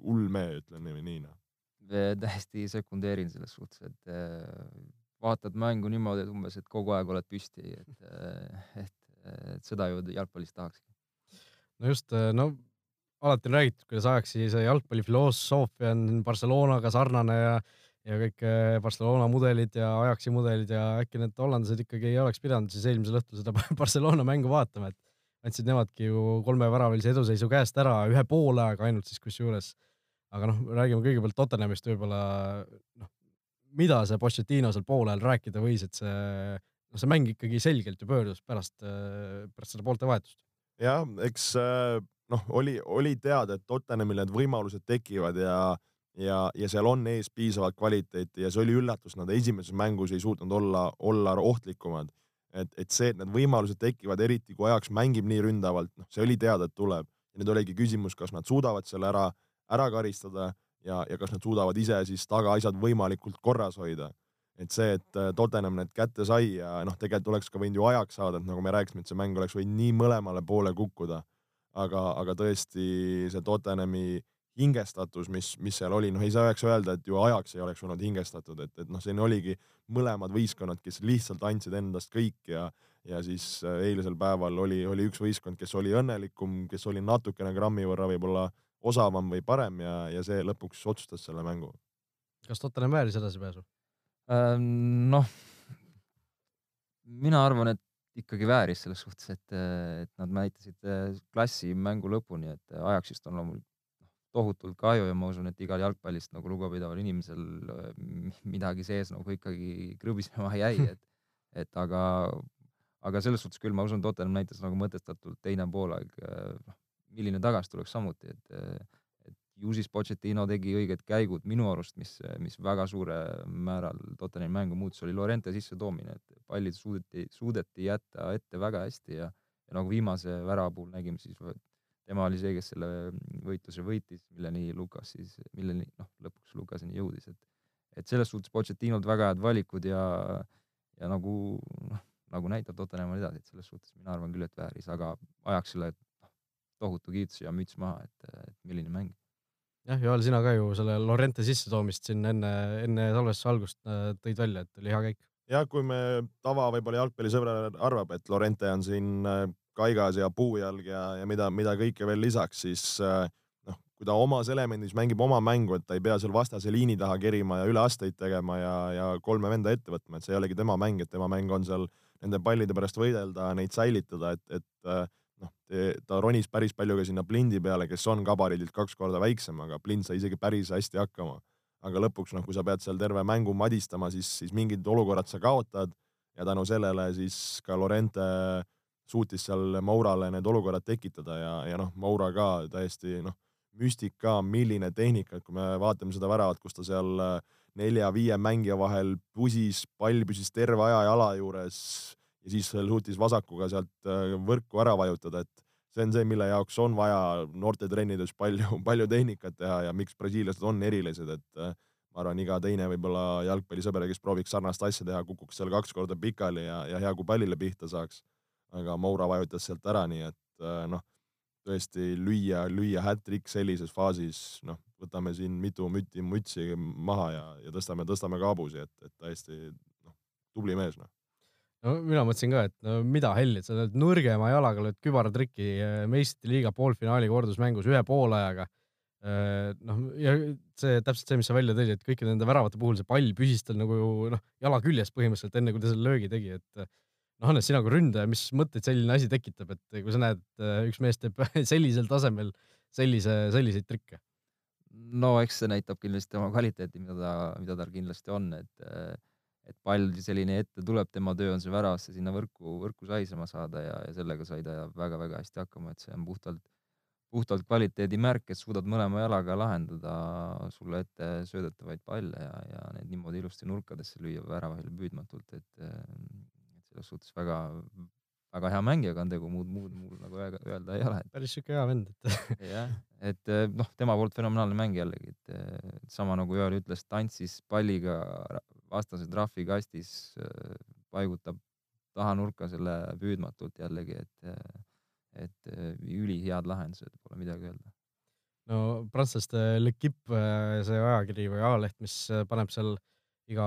ulme, ütlen nii, noh. täiesti sekundeerin selles suhtes, et äh, vaatad mängu niimoodi, et umbes, et kogu aeg oled püsti, et, äh, et, et seda ju jalgpallis tahakski. no just, no alati on räägitud, kuidas Ajaxi see jalgpallifilosoofia on Barcelonaga sarnane ja ja kõik äh, Barcelona mudelid ja Ajaxi mudelid ja äkki need hollandlased ikkagi ei oleks pidanud siis eelmisel õhtul seda [laughs] Barcelona mängu vaatama, et andsid nemadki ju kolmeväravailise eduseisu käest ära ühe poole aega ainult siis kusjuures. aga noh, räägime kõigepealt Tottenhamist võib-olla noh, mida see Pochettino seal poolel rääkida võis, et see, noh, see mäng ikkagi selgelt ju pöördus pärast, äh, pärast seda poolte vahetust. jah, eks äh, noh, oli, oli teada, et Tottenhamil need võimalused tekivad ja ja, ja seal on ees piisavalt kvaliteeti ja see oli üllatus, nad esimeses mängus ei suutnud olla, olla ohtlikumad. et, et see, et need võimalused tekivad, eriti kui ajaks mängib nii ründavalt, noh, see oli teada, et tuleb. ja nüüd oligi küsimus, kas nad suudavad selle ära, ära karistada ja, ja kas nad suudavad ise siis tagaasjad võimalikult korras hoida. et see, et äh, Tottenham need kätte sai ja noh, tegelikult oleks ka võinud ju ajaks saada, et nagu me rääkisime, et see mäng oleks võinud nii mõlemale poole kukkuda. aga, aga tõesti see Tottenhami hingestatus, mis, mis seal oli, noh, ei saa üheks öelda, et ju ajaks ei oleks olnud hingestatud, et, et noh, siin oligi mõlemad võistkonnad, kes lihtsalt andsid endast kõik ja, ja siis äh, eilsel päeval oli, oli üks võistkond, kes oli õnnelikum, kes oli natukene grammi võrra võib-olla osavam või parem ja, ja see lõpuks otsustas selle mängu. kas Tottenham vääris edasipääsu? Ähm, noh, mina arvan, et ikkagi vääris selles suhtes, et, et nad näitasid äh, klassi mängu lõpuni, et Ajaxist on loomulikult tohutult kahju ja ma usun, et igal jalgpallist nagu lugupidaval inimesel äh, midagi sees nagu ikkagi krõbisema [laughs] jäi, et, et aga, aga selles suhtes küll ma usun, Tottenham näitas nagu mõtestatult teine poolaeg, noh, milline tagasitulek samuti, et, et ju siis Pochettino tegi õiged käigud minu arust, mis, mis väga suure määral Tottenhami mängu muutus, oli Lorente sissetoomine, et pallid suudeti, suudeti jätta ette väga hästi ja, ja nagu viimase värava puhul nägime, siis tema oli see, kes selle võitluse võitis, milleni Lukas siis, milleni noh, lõpuks Lukaseni jõudis, et et selles suhtes Pochettinolt väga head valikud ja, ja nagu noh, nagu näitab Tottenham on edasi, et selles suhtes mina arvan küll, et vääris, aga Ajaxile noh, tohutu kiitus ja müts maha, et, et milline mäng. jah, Joel, sina ka ju selle Lorente sissetoomist siin enne, enne salvestuse algust äh, tõid välja, et oli hea käik. jah, kui me tava võib-olla jalgpallisõber arvab, et Lorente on siin äh, kaigas ja puujalg ja, ja mida, mida kõike veel lisaks, siis äh, noh, kui ta omas elemendis mängib oma mängu, et ta ei pea seal vastase liini taha kerima ja üleasteid tegema ja, ja kolme venda ette võtma, et see ei olegi tema mäng, et tema mäng on seal nende pallide pärast võidelda, neid säilitada, et, et noh, ta ronis päris palju ka sinna Blindi peale, kes on gabariidilt kaks korda väiksem, aga Blind sai isegi päris hästi hakkama. aga lõpuks noh, kui sa pead seal terve mängu madistama, siis, siis mingid olukorrad sa kaotad ja tänu sellele siis ka Lorente suutis seal Mourale need olukorrad tekitada ja, ja noh, Moura ka täiesti noh, müstika, milline tehnika, et kui me vaatame seda väravat, kus ta seal nelja-viie mängija vahel pusis, pall püsis terve aja jala juures ja siis suutis vasakuga sealt äh, võrku ära vajutada, et see on see, mille jaoks on vaja noortetrennides palju, [laughs] palju tehnikat teha ja miks brasiillased on erilised, et äh, ma arvan, iga teine võib-olla jalgpallisõber, kes prooviks sarnast asja teha, kukuks seal kaks korda pikali ja, ja hea, kui pallile pihta saaks. Aga Moura vajutas sealt ära, nii et äh, noh, tõesti lüüa, lüüa hat-trick sellises faasis, noh, võtame siin mitu mütti mütsi maha ja, ja tõstame, tõstame kaabusi, et, et täiesti noh, tubli mees noh no mina mõtlesin ka, et no mida helli, et sa lööd nõrgema jalaga lööd kübaratriki äh, meistrite liiga poolfinaali kordusmängus ühe poolajaga. Äh, noh, ja see täpselt see, mis sa välja tõid, et kõikide nende väravate puhul see pall püsis tal nagu noh, jala küljes põhimõtteliselt enne, kui ta selle löögi tegi, et Hannes, sina kui ründaja, mis mõtteid selline asi tekitab, et kui sa näed, üks mees teeb [laughs] sellisel tasemel sellise, selliseid trikke? no eks see näitab kindlasti oma kvaliteeti, mida ta, mida tal kindlasti on, et et pall selline ette tuleb, tema töö on see väravasse sinna võrku, võrku saisema saada ja, ja sellega sai ta väga-väga hästi hakkama, et see on puhtalt, puhtalt kvaliteedimärk, et suudad mõlema jalaga lahendada sulle ette söödetavaid palle ja, ja need niimoodi ilusti nurkadesse lüüa väravahile püüdmatult, et selles suhtes väga, väga hea mängijaga on tegu, muud, muud mul nagu öelda ei ole. päris siuke hea vend, et [laughs] jah, et noh, tema poolt fenomenaalne mäng jällegi, et sama nagu Joel ütles, tantsis palliga vastase trahvikastis, äh, paigutab taha nurka selle püüdmatult jällegi, et, et ülihead lahendused, pole midagi öelda. no prantslaste L'Equipe, äh, see ajakiri või ajaleht, mis paneb seal iga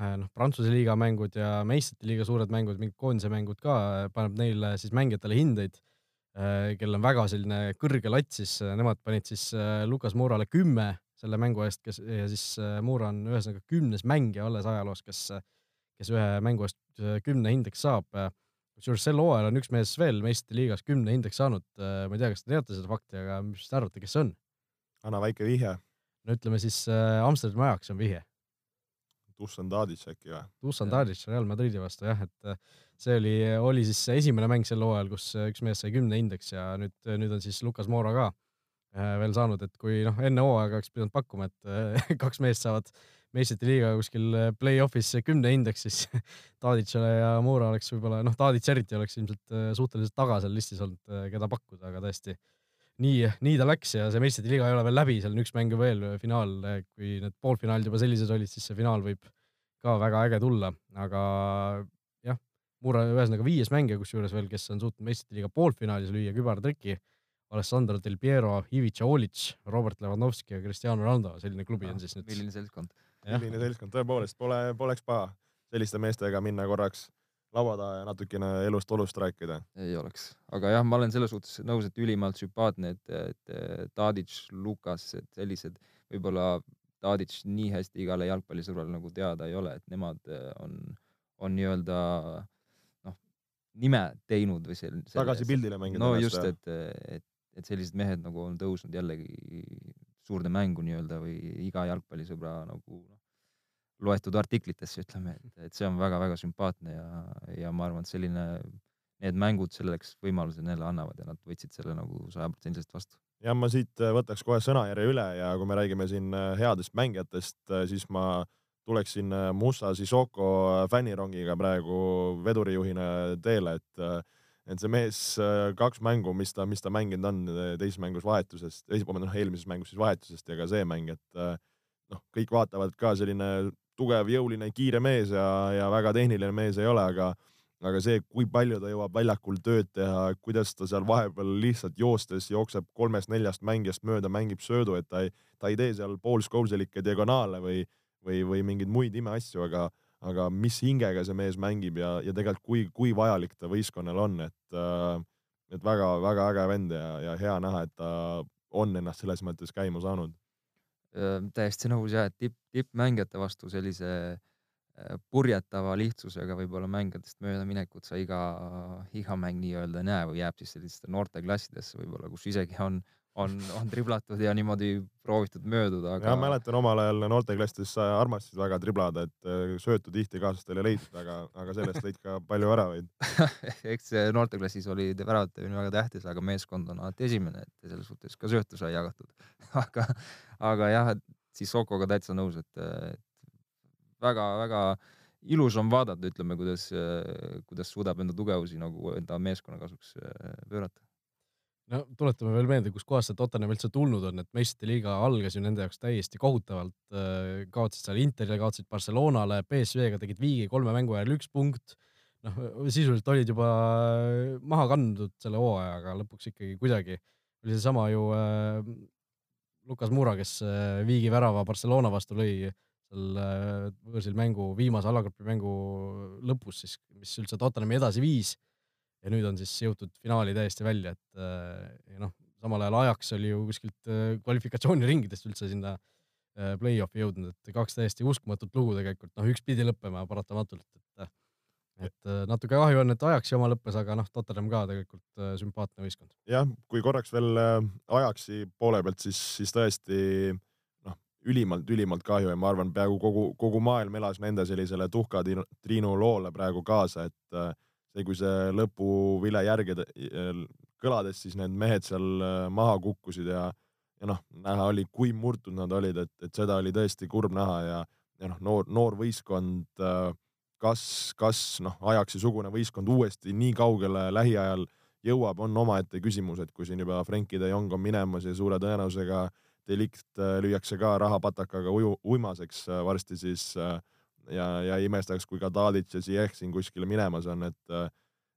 noh, Prantsuse liiga mängud ja meistrite liiga suured mängud, mingid koondise mängud ka, paneb neile siis mängijatele hindeid, kellel on väga selline kõrge latt, siis nemad panid siis Lukas Moorale kümme selle mängu eest, kes ja siis äh, Muura on ühesõnaga kümnes mängija alles ajaloos, kes, kes ühe mängu eest äh, kümne hindeks saab. kusjuures sel hooajal on üks mees veel meistrite liigas kümne hindeks saanud. Äh, ma ei tea, kas te teate seda fakti, aga mis te arvate, kes see on? anna väike vihje. no ütleme siis Amsterdami ajaks on vihje. Dusan Tadic äkki või? Dusan Tadic Real Madridi vastu jah, et see oli, oli siis esimene mäng sel hooajal, kus üks mees sai kümne hindeks ja nüüd, nüüd on siis Lukas Moora ka Äh, veel saanud, et kui noh, enne hooaega oleks pidanud pakkuma, et äh, [laughs] kaks meest saavad meistrite liiga kuskil äh, play-off'is kümne indeks, siis [laughs] Tadicale ja Moora oleks võib-olla, noh, Tadic eriti oleks ilmselt suhteliselt taga seal listis olnud, keda pakkuda, aga tõesti nii, nii ta läks ja see meistrite liiga ei ole veel läbi, seal on üks mäng veel, finaal, kui need poolfinaalid juba sellised olid, siis see finaal võib ka väga äge tulla, aga jah, Mura ühesõnaga viies mängija, kusjuures veel, kes on suutnud meistrite liiga poolfinaalis lüüa kübartriki. Alessandro Del Piero, Ivica Olic, Robert Lewandowski ja Cristiano Ronaldo, selline klubi on siis nüüd. milline seltskond. milline seltskond, tõepoolest pole, poleks paha selliste meestega minna korraks laua taha ja natukene elust-olust rääkida. ei oleks, aga jah, ma olen selles suhtes nõus, et ülimalt sümpaatne, et, et Tadic, Lukas, et sellised võib-olla Tadic nii hästi igale jalgpallisõbrale nagu teada ei ole, et nemad eh, on, on nii-öelda noh, nime teinud või sel-. tagasi pildile mängida. no just, et, et, et sellised mehed nagu on tõusnud jällegi suurde mängu nii-öelda või iga jalgpallisõbra nagu noh, loetud artiklitesse, ütleme, et, et see on väga-väga sümpaatne ja, ja ma arvan, et selline, need mängud selleks võimaluse neile annavad ja nad võtsid selle nagu sajaprotsendiliselt vastu. ja ma siit äh, võtaks kohe sõnajärje üle ja kui me räägime siin äh, headest mängijatest, äh, siis ma tuleksin Musa Sissoko fännirongiga praegu vedurijuhina teele, et et see mees kaks mängu, mis ta, mis ta mänginud on teises mängus vahetusest, noh eelmises mängus siis vahetusest ja ka see mäng, et noh, kõik vaatavad ka selline tugev, jõuline, kiire mees ja, ja väga tehniline mees ei ole, aga aga see, kui palju ta jõuab väljakul tööd teha, kuidas ta seal vahepeal lihtsalt joostes jookseb kolmest-neljast mängijast mööda, mängib söödu, et ta ei, ta ei tee seal poolskouselikke diagonaale või, või, või mingeid muid imeasju, aga, aga mis hingega see mees mängib ja, ja tegelikult kui, kui vajalik ta võistkonnal on, et, äh, et väga-väga äge vend ja, ja hea näha, et ta on ennast selles mõttes käima saanud täiesti nõus ja et tipp, tippmängijate vastu sellise purjetava lihtsusega võib-olla mängijatest möödaminekut sa iga, iga mäng nii-öelda ei näe või jääb siis sellistesse noorteklassidesse võib-olla, kus isegi on, on, on triblatud ja niimoodi proovitud mööduda aga.... ja mäletan omal ajal noorteklassides sa armastasid väga triblada, et söötu tihti kaaslastele ei leitud, aga, aga sellest lõid ka palju väravaid [laughs] eks noorteklassis oli väravate väga tähtis, aga meeskond on alati esimene, et selles suhtes ka söötu sai jagatud [laughs] aga aga jah, siis Sokoga täitsa nõus, et, väga-väga ilus on vaadata, ütleme, kuidas, kuidas suudab enda tugevusi nagu enda meeskonna kasuks äh, pöörata. No tuletame veel meelde, kuskohast see Tottenham üldse tulnud on, et meistrite liiga algas ju nende jaoks täiesti kohutavalt. Äh, kaotasid seal Interile, kaotasid Barcelonale, BSV-ga tegid viigi kolme mängu ajal üks punkt. noh, sisuliselt olid juba maha kandnud selle hooaja, aga lõpuks ikkagi kuidagi oli seesama ju äh, Lukas Mura, kes äh, viigi värava Barcelona vastu lõi seal äh, võõrsil mängu, viimase alagrupi mängu lõpus siis, mis üldse Tottenhami edasi viis. Ja nüüd on siis jõutud finaali täiesti välja, et äh, ja noh, samal ajal Ajax oli ju kuskilt kvalifikatsiooniringidest üldse sinna play-off'i jõudnud, et kaks täiesti uskumatut lugu tegelikult, noh, üks pidi lõppema paratamatult, et et äh, natuke kahju on, et Ajaxi oma lõppes, aga noh, Tottenham ka tegelikult äh, sümpaatne võistkond. jah, kui korraks veel äh, Ajaxi poole pealt, siis, siis tõesti noh, ülimalt, ülimalt kahju ja ma arvan, peaaegu kogu, kogu maailm elas nende sellisele tuhka Triinu loole praegu kaasa, et see, kui see lõpuvile järgi kõlades, siis need mehed seal maha kukkusid ja, ja noh, näha oli, kui murtud nad olid, et, et seda oli tõesti kurb näha ja, ja noh, noor, noor võistkond äh, kas, kas noh, Ajaxi sugune võistkond uuesti nii kaugele lähiajal jõuab, on omaette küsimus, et kui siin juba Frenkie de Jong on minemas ja suure tõenäosusega Delikt äh, lüüakse ka rahapatakaga uju, uimaseks äh, varsti, siis äh, ja, ja ei imestaks, kui ka Tadic ja Ziyech siin kuskile minemas on, et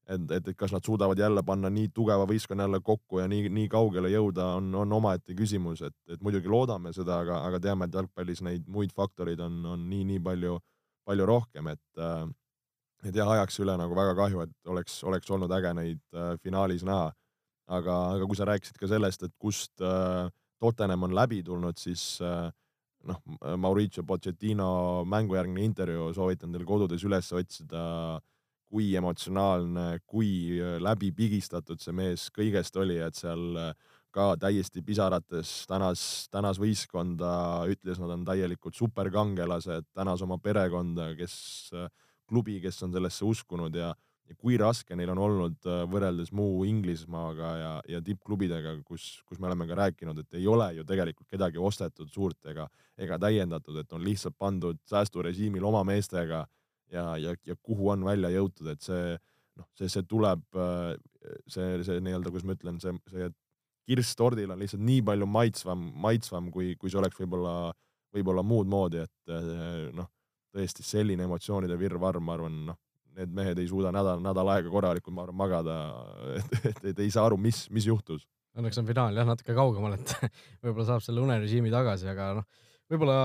et, et, et kas nad suudavad jälle panna nii tugeva võistkonna jälle kokku ja nii, nii kaugele jõuda, on, on omaette küsimus, et, et muidugi loodame seda, aga, aga teame, et jalgpallis neid muid faktoreid on, on nii, nii palju palju rohkem, et äh, et jah, ajaks üle nagu väga kahju, et oleks, oleks olnud äge neid äh, finaalis näha. aga, aga kui sa rääkisid ka sellest, et kust äh, Tottenham on läbi tulnud, siis äh, noh, Mauricio Pochettino mängujärgne intervjuu soovitan teil kodudes üles otsida, kui emotsionaalne, kui äh, läbipigistatud see mees kõigest oli, et seal äh, ka täiesti pisarates tänas, tänas võistkonda, ütles, nad on täielikult superkangelased, tänas oma perekonda, kes, klubi, kes on sellesse uskunud ja, ja kui raske neil on olnud äh, võrreldes muu Inglismaaga ja, ja tippklubidega, kus, kus me oleme ka rääkinud, et ei ole ju tegelikult kedagi ostetud suurt ega, ega täiendatud, et on lihtsalt pandud säästurežiimil oma meestega ja, ja, ja kuhu on välja jõutud, et see noh, see, see tuleb, äh, see, see nii-öelda, kuidas ma ütlen, see, see kirss tordil on lihtsalt nii palju maitsvam, maitsvam, kui, kui see oleks võib-olla, võib-olla muud moodi, et eh, noh, tõesti selline emotsioonide virvarr, ma arvan, noh, need mehed ei suuda nädal, nädal aega korralikult, ma arvan, magada, [laughs] et, et, et ei saa aru, mis, mis juhtus. Õnneks on finaal jah natuke kaugemal, et [laughs] võib-olla saab selle unerežiimi tagasi, aga noh, võib-olla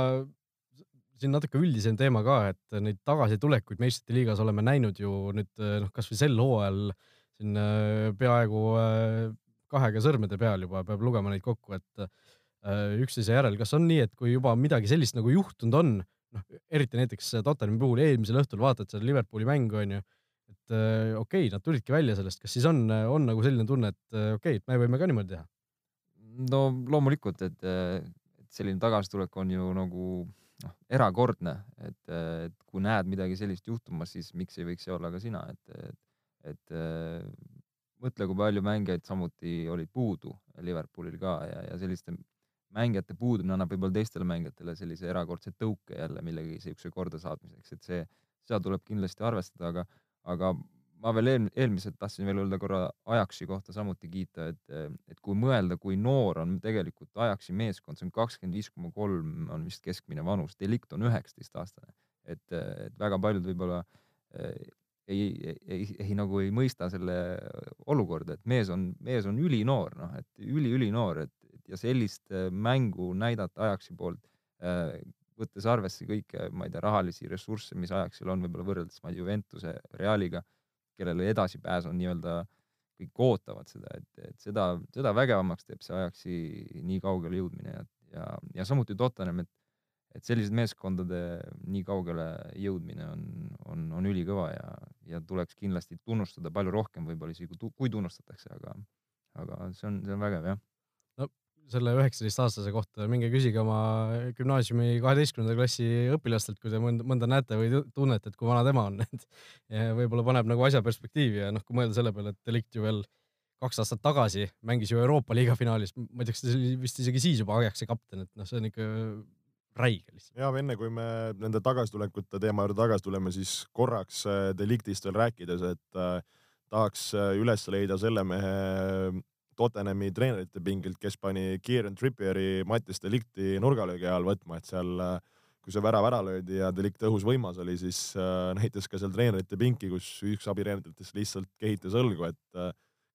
siin natuke üldisem teema ka, et neid tagasitulekuid meistrite liigas oleme näinud ju nüüd noh, kasvõi sel hooajal siin äh, peaaegu äh, kahega sõrmede peal juba peab lugema neid kokku, et äh, üksteise järel, kas on nii, et kui juba midagi sellist nagu juhtunud on, noh, eriti näiteks Tottenhami puhul eelmisel õhtul vaatad seda Liverpooli mängu onju, et okei okay,, nad tulidki välja sellest, kas siis on, on nagu selline tunne, et okei okay,, et me võime ka niimoodi teha? no loomulikult, et, et selline tagasitulek on ju nagu noh, erakordne, et, et kui näed midagi sellist juhtumas, siis miks ei võiks see olla ka sina, et, et, et mõtle, kui palju mängijaid samuti olid puudu Liverpoolil ka ja, ja selliste mängijate puudumine annab võib-olla teistele mängijatele sellise erakordse tõuke jälle millegi siukse kordasaatmiseks, et see, seda tuleb kindlasti arvestada, aga, aga ma veel eel, eelmiselt tahtsin veel öelda korra Ajaxi kohta samuti kiita, et, et kui mõelda, kui noor on tegelikult Ajaxi meeskond, see on kakskümmend viis koma kolm on vist keskmine vanus, Delict on üheksateistaastane, et, et väga paljud võib-olla eh, ei, ei, ei, ei nagu ei mõista selle olukorda, et mees on, mees on ülinoor, noh, et üli-ülinoor, et ja sellist mängu näidata Ajaxi poolt, eh, võttes arvesse kõike, ma ei tea, rahalisi ressursse, mis Ajaxil on võib-olla võrreldes, ma ei tea, Juventuse, Realiga kellele edasipääs on nii-öelda, kõik ootavad seda, et, et seda, seda vägevamaks teeb see Ajaxi nii kaugele jõudmine ja, ja, ja samuti Tottenham, et, et selliste meeskondade nii kaugele jõudmine on, on, on ülikõva ja, ja tuleks kindlasti tunnustada palju rohkem võib-olla isegi kui tunnustatakse, aga, aga see on, see on vägev jah selle üheksateistaastase kohta, minge küsige oma gümnaasiumi kaheteistkümnenda klassi õpilastelt, kui te mõnda, mõnda näete või tunnete, et kui vana tema on, [laughs] et võib-olla paneb nagu asja perspektiivi ja noh, kui mõelda selle peale, et Delict ju veel kaks aastat tagasi mängis ju Euroopa liiga finaalis, ma ei tea, kas ta oli vist isegi siis juba Ajaxi kapten, et noh, see on ikka räige lihtsalt. ja enne kui me nende tagasitulekute teema juurde tagasi tuleme, siis korraks äh, Delictist veel rääkides, et äh, tahaks äh, üles leida selle mehe Tottenhami treenerite pingilt, kes pani Kieran Trippieri Mattias Delikti nurgalöögi all võtma, et seal kui see värav ära löödi ja Delikt õhus võimas oli, siis äh, näitas ka seal treenerite pinki, kus üks abitreeneritest lihtsalt kehitas õlgu, et äh,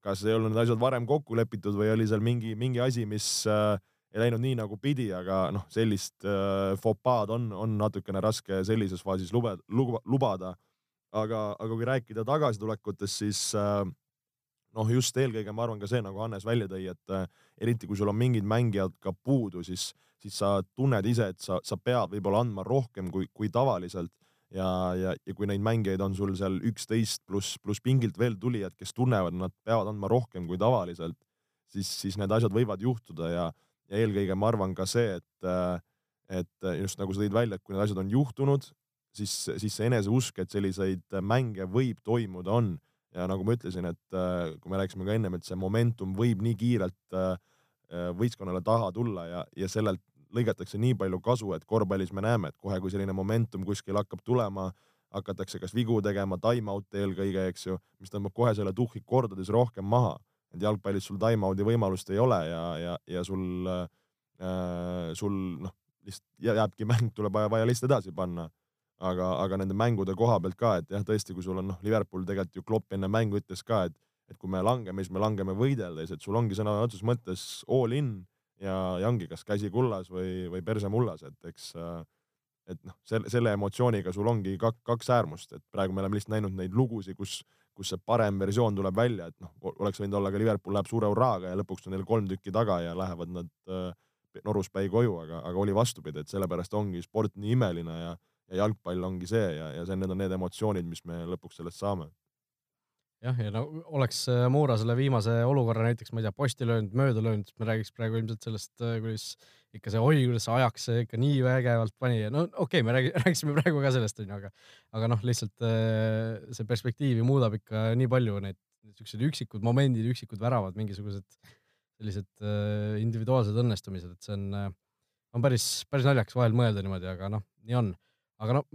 kas ei olnud need asjad varem kokku lepitud või oli seal mingi, mingi asi, mis äh, ei läinud nii nagu pidi, aga noh, sellist äh, fopaad on, on natukene raske sellises faasis lube, lubada. aga, aga kui rääkida tagasitulekutest, siis äh, noh, just eelkõige ma arvan ka see, nagu Hannes välja tõi, et äh, eriti kui sul on mingid mängijad ka puudu, siis, siis sa tunned ise, et sa, sa pead võib-olla andma rohkem kui, kui tavaliselt. Ja, ja, ja kui neid mängijaid on sul seal üksteist pluss, pluss pingilt veel tulijad, kes tunnevad, nad peavad andma rohkem kui tavaliselt, siis, siis need asjad võivad juhtuda. Ja, ja eelkõige ma arvan ka see, et, äh, et just nagu sa tõid välja, et kui need asjad on juhtunud, siis, siis see eneseusk, et selliseid mänge võib toimuda, on ja nagu ma ütlesin, et äh, kui me rääkisime ka ennem, et see momentum võib nii kiirelt äh, äh, võistkonnale taha tulla ja, ja sellelt lõigatakse nii palju kasu, et korvpallis me näeme, et kohe, kui selline momentum kuskil hakkab tulema, hakatakse kas vigu tegema, time-out'e eelkõige, eks ju, mis tõmbab kohe selle tuhhi kordades rohkem maha. et jalgpallis sul time-out'i võimalust ei ole ja, ja, ja sul äh,, sul noh, lihtsalt jääbki mäng, tuleb vaja, vaja lihtsalt edasi panna aga, aga nende mängude koha pealt ka, et jah, tõesti, kui sul on noh, Liverpool tegelikult ju Klopp enne mängu ütles ka, et, et kui me langeme, siis me langeme võideldes, et sul ongi sõna otseses mõttes all in ja, ja ongi kas käsi kullas või, või perse mullas, et eks et noh, selle, selle emotsiooniga sul ongi kak, kaks äärmust, et praegu me oleme lihtsalt näinud neid lugusid, kus, kus see parem versioon tuleb välja, et noh, oleks võinud olla ka Liverpool läheb suure hurraaga ja lõpuks on neil kolm tükki taga ja lähevad nad äh, noruspäi koju, aga, aga oli vastupidi, et sellepärast ongi sport nii imeline ja ja jalgpall ongi see ja, ja see, need on need emotsioonid, mis me lõpuks sellest saame. jah, ja no oleks äh, Moora selle viimase olukorra näiteks, ma ei tea, posti löönud, mööda löönud, siis me räägiks praegu ilmselt sellest, äh, kuidas ikka see oi, kuidas see ajaks ikka nii vägevalt pani ja no okei okay,, me räägi, [laughs] rääkisime praegu ka sellest onju, aga, aga noh, lihtsalt äh, see perspektiivi muudab ikka nii palju neid siuksed üksikud momendid, üksikud väravad, mingisugused sellised individuaalsed õnnestumised, et see on, on päris, päris naljakas vahel mõelda niimoodi, aga noh, nii on aga no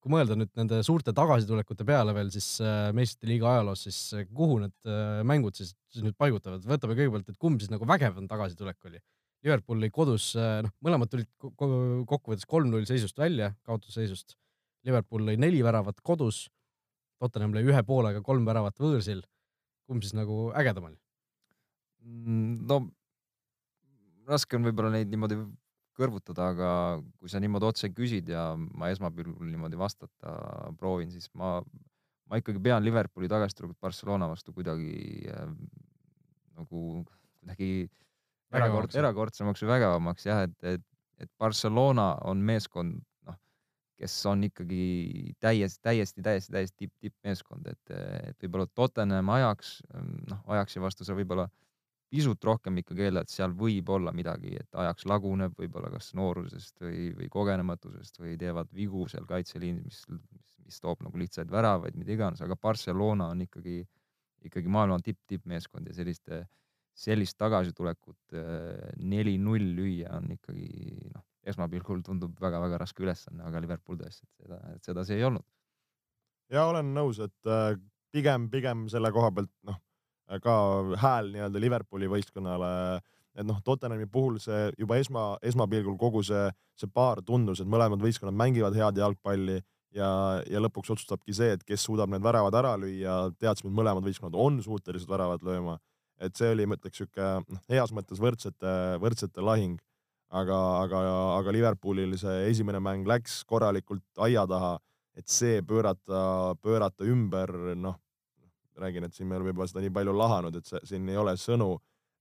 kui mõelda nüüd nende suurte tagasitulekute peale veel, siis äh, meistrite liiga ajaloos, siis äh, kuhu need äh, mängud siis, siis nüüd paigutavad, võtame kõigepealt, et kumb siis nagu vägev on tagasitulek oli. Liverpooli kodus, noh, mõlemad tulid kokkuvõttes kolm-null seisust välja, kaotusseisust. Liverpool lõi neli väravat kodus, Tottenham lõi ühe poolega kolm väravat võõrsil. kumb siis nagu ägedam oli? Mm, no raske on võib-olla neid niimoodi kõrvutada, aga kui sa niimoodi otse küsid ja ma esmapilgul niimoodi vastata proovin, siis ma, ma ikkagi pean Liverpooli tagasitulekut Barcelona vastu kuidagi äh, nagu kuidagi erakord, erakordsemaks või vägevamaks jah, et, et, et Barcelona on meeskond, noh, kes on ikkagi täiesti, täiesti, täiesti, täiesti tipp, tippmeeskond, et, et võib-olla Tottenham ajaks, noh, ajaksi vastu sa võib-olla pisut rohkem ikkagi eeldada, et seal võib olla midagi, et ajaks laguneb võib-olla kas noorusest või, või kogenematusest või teevad vigu seal kaitseliinis, mis, mis, mis toob nagu lihtsaid väravaid, mida iganes, aga Barcelona on ikkagi, ikkagi maailma tipp, tippmeeskond ja selliste, sellist tagasitulekut äh, neli-null lüüa on ikkagi noh, esmapilgul tundub väga-väga raske ülesanne, aga Liverpool tõesti, et seda, seda see ei olnud. ja olen nõus, et äh, pigem, pigem selle koha pealt noh ka hääl nii-öelda Liverpooli võistkonnale. et noh, Tottenhami puhul see juba esma, esmapilgul kogu see, see paar tundus, et mõlemad võistkonnad mängivad head jalgpalli ja, ja lõpuks otsustabki see, et kes suudab need väravad ära lüüa. teadsime, et mõlemad võistkonnad on suutelised väravat lööma. et see oli, ma ütleks, sihuke noh, heas mõttes võrdsete, võrdsete lahing. aga, aga, aga Liverpoolil see esimene mäng läks korralikult aia taha, et see pöörata, pöörata ümber, noh räägin, et siin me oleme juba seda nii palju lahanud, et see, siin ei ole sõnu.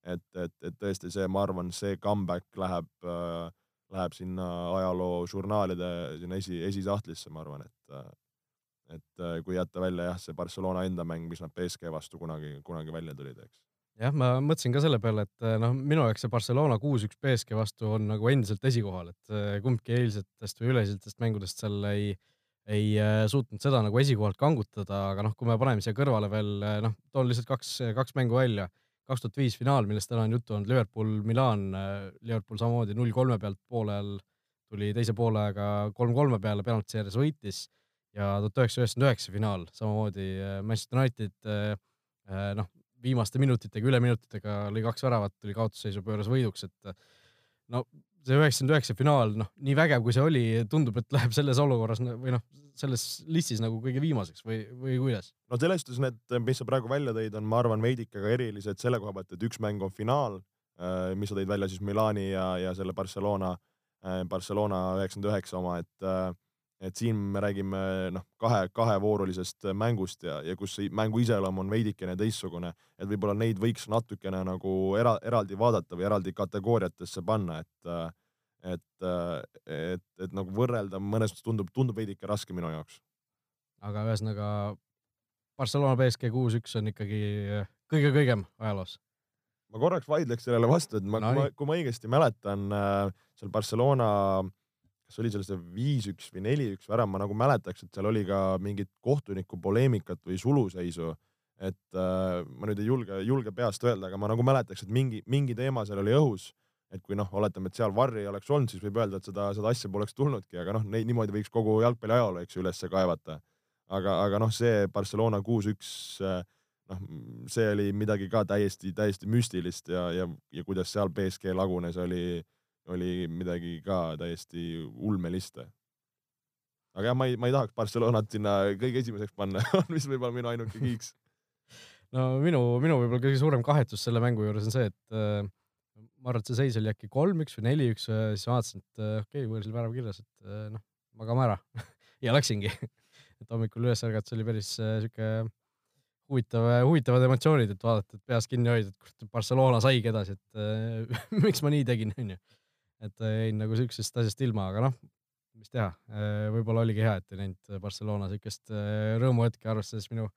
et, et, et tõesti see, ma arvan, see comeback läheb äh,, läheb sinna ajaloo žurnaalide sinna esi, esisahtlisse, ma arvan, et äh, et äh, kui jätta välja jah, see Barcelona enda mäng, mis nad BSG vastu kunagi, kunagi välja tulid, eks. jah, ma mõtlesin ka selle peale, et äh, noh, minu jaoks see Barcelona kuus-üks BSG vastu on nagu endiselt esikohal, et kumbki eilsetest või üleeilsetest mängudest seal ei äh, ei äh, suutnud seda nagu esikohalt kangutada, aga noh, kui me paneme siia kõrvale veel äh, noh, toon lihtsalt kaks, kaks mängu välja. kaks tuhat viis finaal, millest täna on juttu olnud, Liverpool, Milan, äh, Liverpool samamoodi null kolme pealt poole ajal tuli teise poolega kolm-kolme peale, penaltiseeres võitis ja tuhat üheksasada üheksakümmend üheksa finaal samamoodi Manchester United noh, viimaste minutitega, üleminutitega lõi kaks väravat, tuli kaotusseisu, pööras võiduks, et no see üheksakümmend üheksa finaal, noh, nii vägev kui see oli, tundub, et läheb selles olukorras või noh, selles listis nagu kõige viimaseks või, või kuidas? no selles suhtes need, mis sa praegu välja tõid, on, ma arvan, veidike ka erilised selle koha pealt, et üks mäng on finaal, äh, mis sa tõid välja siis Milani ja, ja selle Barcelona, äh, Barcelona üheksakümmend üheksa oma, et äh, et siin me räägime noh, kahe, kahevoorulisest mängust ja, ja kus mängu iseloom on veidikene teistsugune, et võib-olla neid võiks natukene nagu era, eraldi vaadata või eraldi kategooriatesse panna, et et, et, et nagu võrrelda mõnes mõttes tundub, tundub veidike raske minu jaoks. aga ühesõnaga Barcelona BSG kuus-üks on ikkagi kõige kõigem ajaloos. ma korraks vaidleks sellele vastu, et ma no,, kui ma, õigesti mäletan äh, seal Barcelona kas oli seal see viis-üks või neli-üks värav, ma nagu mäletaks, et seal oli ka mingit kohtuniku poleemikat või suluseisu. et äh, ma nüüd ei julge, julge peast öelda, aga ma nagu mäletaks, et mingi, mingi teema seal oli õhus. et kui noh, oletame, et seal varri ei oleks olnud, siis võib öelda, et seda, seda asja poleks tulnudki, aga noh, neid niimoodi võiks kogu jalgpalli ajaloo, eks ju, ülesse kaevata. aga, aga noh, see Barcelona kuus-üks äh, noh, see oli midagi ka täiesti, täiesti müstilist ja, ja, ja kuidas seal BSG lagunes, oli oli midagi ka täiesti ulmelist. aga jah, ma ei, ma ei tahaks Barcelonat sinna kõige esimeseks panna [laughs] mis võib olla minu ainuke [laughs] kiiks. no minu, minu võib-olla kõige suurem kahetsus selle mängu juures on see, et äh, ma arvan, et see seis oli äkki kolm-üks või neli-üks, äh, siis vaatasin, et äh, okei okay,, võõrsil värav kirjas, et äh, noh, magame ära [laughs] ja läksingi et hommikul üles ärgates oli päris äh, sihuke huvitav, huvitavad emotsioonid, et vaadata, et peas kinni hoida, et kurat, Barcelona saigi edasi, et äh, miks ma nii tegin, onju et äh, jäin nagu siuksest asjast ilma, aga noh, mis teha, äh, võib-olla oligi hea, et ei näinud Barcelona siukest äh, rõõmuhetke, arvestades minu,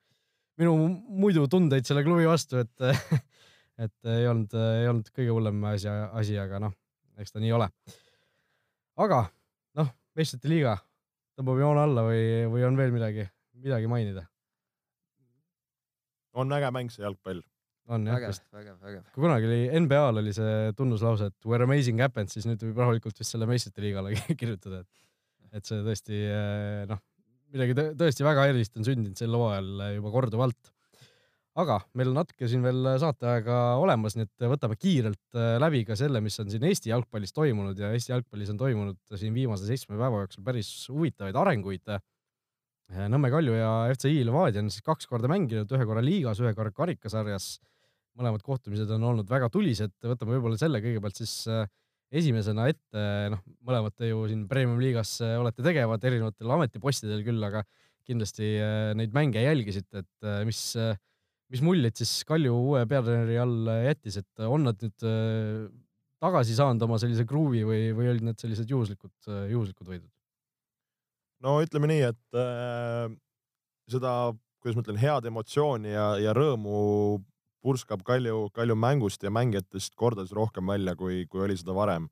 minu muidu tundeid selle klubi vastu, et [laughs] et ei olnud, ei olnud kõige hullem asi, asi, aga noh, eks ta nii ole. aga noh, meistrite liiga tõmbab joone alla või, või on veel midagi, midagi mainida? on äge mäng see jalgpall on jah. vägev. kui kunagi oli NBA-l oli see tunnuslause, et where amazing happens, siis nüüd võib rahulikult vist selle meistrite liigale [laughs] kirjutada, et, et see tõesti eh, noh, midagi tõesti väga erilist on sündinud sel hooajal juba korduvalt. aga meil on natuke siin veel saateaega olemas, nii et võtame kiirelt eh, läbi ka selle, mis on siin Eesti jalgpallis toimunud ja Eesti jalgpallis on toimunud siin viimase seitsme päeva jooksul päris huvitavaid arenguid. Nõmme Kalju ja FCI Levadia on siis kaks korda mänginud, ühe korra liigas, ühe korra karikasarjas. Mõlemad kohtumised on olnud väga tulised, võtame võib-olla selle kõigepealt siis äh, esimesena ette, noh, mõlemad te ju siin Premium liigas äh, olete tegevad erinevatel ametipostidel küll, aga kindlasti äh, neid mänge jälgisite, et mis, mis muljed siis Kalju uue peatreeneri all jättis, et on nad nüüd tagasi saanud oma sellise kruuvi või, või olid need sellised juhuslikud, juhuslikud võidud? no ütleme nii, et äh, seda, kuidas ma ütlen, head emotsiooni ja, ja rõõmu purskab Kalju, Kalju mängust ja mängijatest kordades rohkem välja, kui, kui oli seda varem.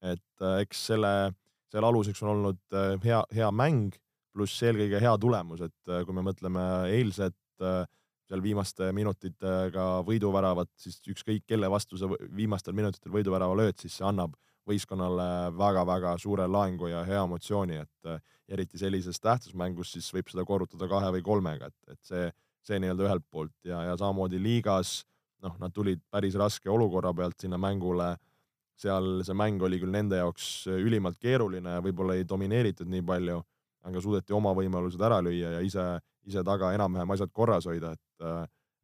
et äh, eks selle, selle aluseks on olnud äh, hea, hea mäng pluss eelkõige hea tulemus, et äh, kui me mõtleme eilset seal viimaste minutitega võiduväravat, siis ükskõik kelle vastu sa viimastel minutitel võiduvärava lööd, siis see annab võistkonnale väga-väga suure laengu ja hea emotsiooni, et eriti sellises tähtsas mängus siis võib seda korrutada kahe või kolmega, et, et see, see nii-öelda ühelt poolt ja, ja samamoodi liigas, noh, nad tulid päris raske olukorra pealt sinna mängule. seal see mäng oli küll nende jaoks ülimalt keeruline, võib-olla ei domineeritud nii palju, aga suudeti oma võimalused ära lüüa ja ise, ise taga enam-vähem asjad korras hoida, et,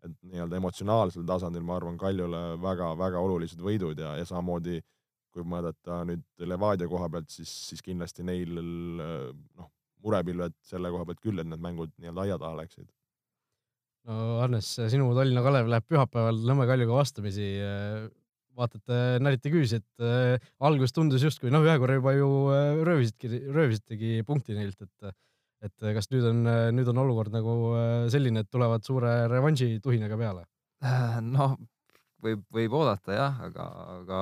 et nii-öelda emotsionaalsel tasandil, ma arvan, Kaljule väga-väga olulised võidud ja, ja samamoodi kui vaadata nüüd Levadia koha pealt, siis, siis kindlasti neil noh, murepilved selle koha pealt küll, et need mängud nii-öelda aia taha läksid. No Hannes, sinu Tallinna Kalev läheb pühapäeval Nõmme Kaljuga vastamisi. vaatate, närite küüsi, et äh, alguses tundus justkui noh, ühe korra juba ju äh, röövisidki, röövisitegi punkti neilt, et et kas nüüd on, nüüd on olukord nagu selline, et tulevad suure revanši tuhinaga peale? noh, võib, võib oodata jah, aga, aga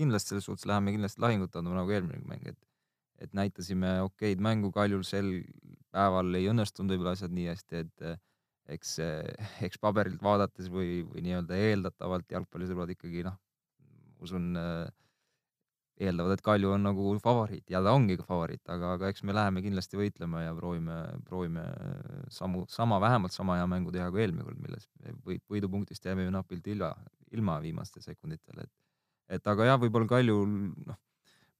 kindlasti selles suhtes läheme kindlasti lahingut andma nagu eelmine mäng, et, et näitasime okeid mängu, Kaljul sel päeval ei õnnestunud võib-olla asjad nii hästi, et eks, eks paberilt vaadates või, või nii-öelda eeldatavalt jalgpallisõbrad ikkagi noh, usun äh, eeldavad, et Kalju on nagu favoriit. Ja ta ongi ka favoriit, aga, aga eks me läheme kindlasti võitlema ja proovime, proovime samu, sama, vähemalt sama hea mängu teha kui eelmine kord, milles võit, võidupunktist jäime ju napilt ilma, ilma viimastel sekunditel, et et aga jah, võib-olla Kaljul, noh,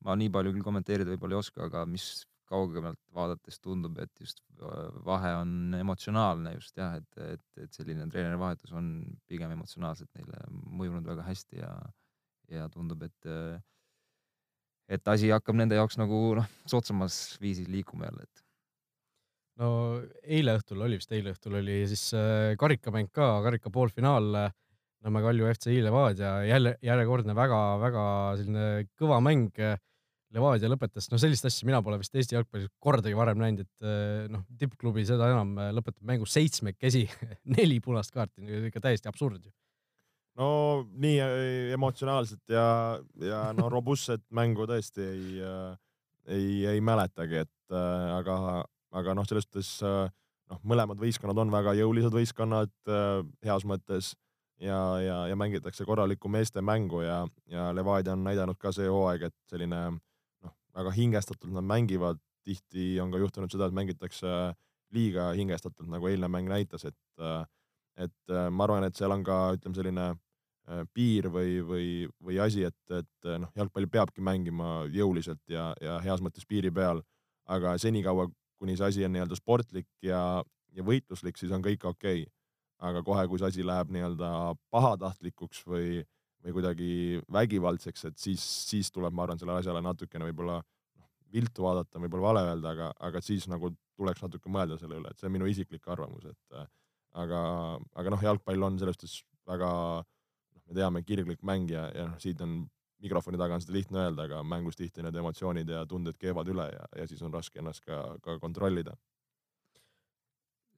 ma nii palju küll kommenteerida võib-olla ei oska, aga mis kaugemalt vaadates tundub, et just vahe on emotsionaalne just jah, et, et, et selline treenerivahetus on pigem emotsionaalselt neile mõjunud väga hästi ja, ja tundub, et et asi hakkab nende jaoks nagu noh, soodsamas viisis liikuma jälle, et. no eile õhtul oli vist, eile õhtul oli siis äh, karikamäng ka, karika poolfinaal äh, Nõmme Kalju FCI Levadia, jälle järjekordne väga-väga selline kõva mäng. Levadia lõpetas, no sellist asja mina pole vist Eesti jalgpallis kordagi varem näinud, et äh, noh, tippklubi seda enam lõpetab mängu seitsmekesi [laughs] neli punast kaarti, ikka täiesti absurd ju. No nii äh, emotsionaalset ja, ja no robustset mängu tõesti ei, äh, ei, ei mäletagi, et äh, aga, aga noh, selles suhtes noh, mõlemad võistkonnad on väga jõulised võistkonnad heas mõttes ja, ja, ja mängitakse korralikku meeste mängu ja, ja Levadia on näidanud ka see hooaeg, et selline noh, väga hingestatult nad mängivad, tihti on ka juhtunud seda, et mängitakse liiga hingestatult, nagu eilne mäng näitas, et et ma arvan, et seal on ka ütleme, selline Äh, piir või, või, või asi, et, et äh, noh, jalgpalli peabki mängima jõuliselt ja, ja heas mõttes piiri peal, aga senikaua, kuni see asi on nii-öelda sportlik ja, ja võitluslik, siis on kõik okei. Okay.. aga kohe, kui see asi läheb nii-öelda pahatahtlikuks või, või kuidagi vägivaldseks, et siis, siis tuleb, ma arvan, sellele asjale natukene võib-olla noh, viltu vaadata, võib-olla vale öelda, aga, aga siis nagu tuleks natuke mõelda selle üle, et see on minu isiklik arvamus, et äh, aga, aga noh, jalgpall on selles suhtes väga me teame, kirglik mäng ja, ja noh, siit on mikrofoni taga on seda lihtne öelda, aga mängus tihti need emotsioonid ja tunded keevad üle ja, ja siis on raske ennast ka, ka kontrollida.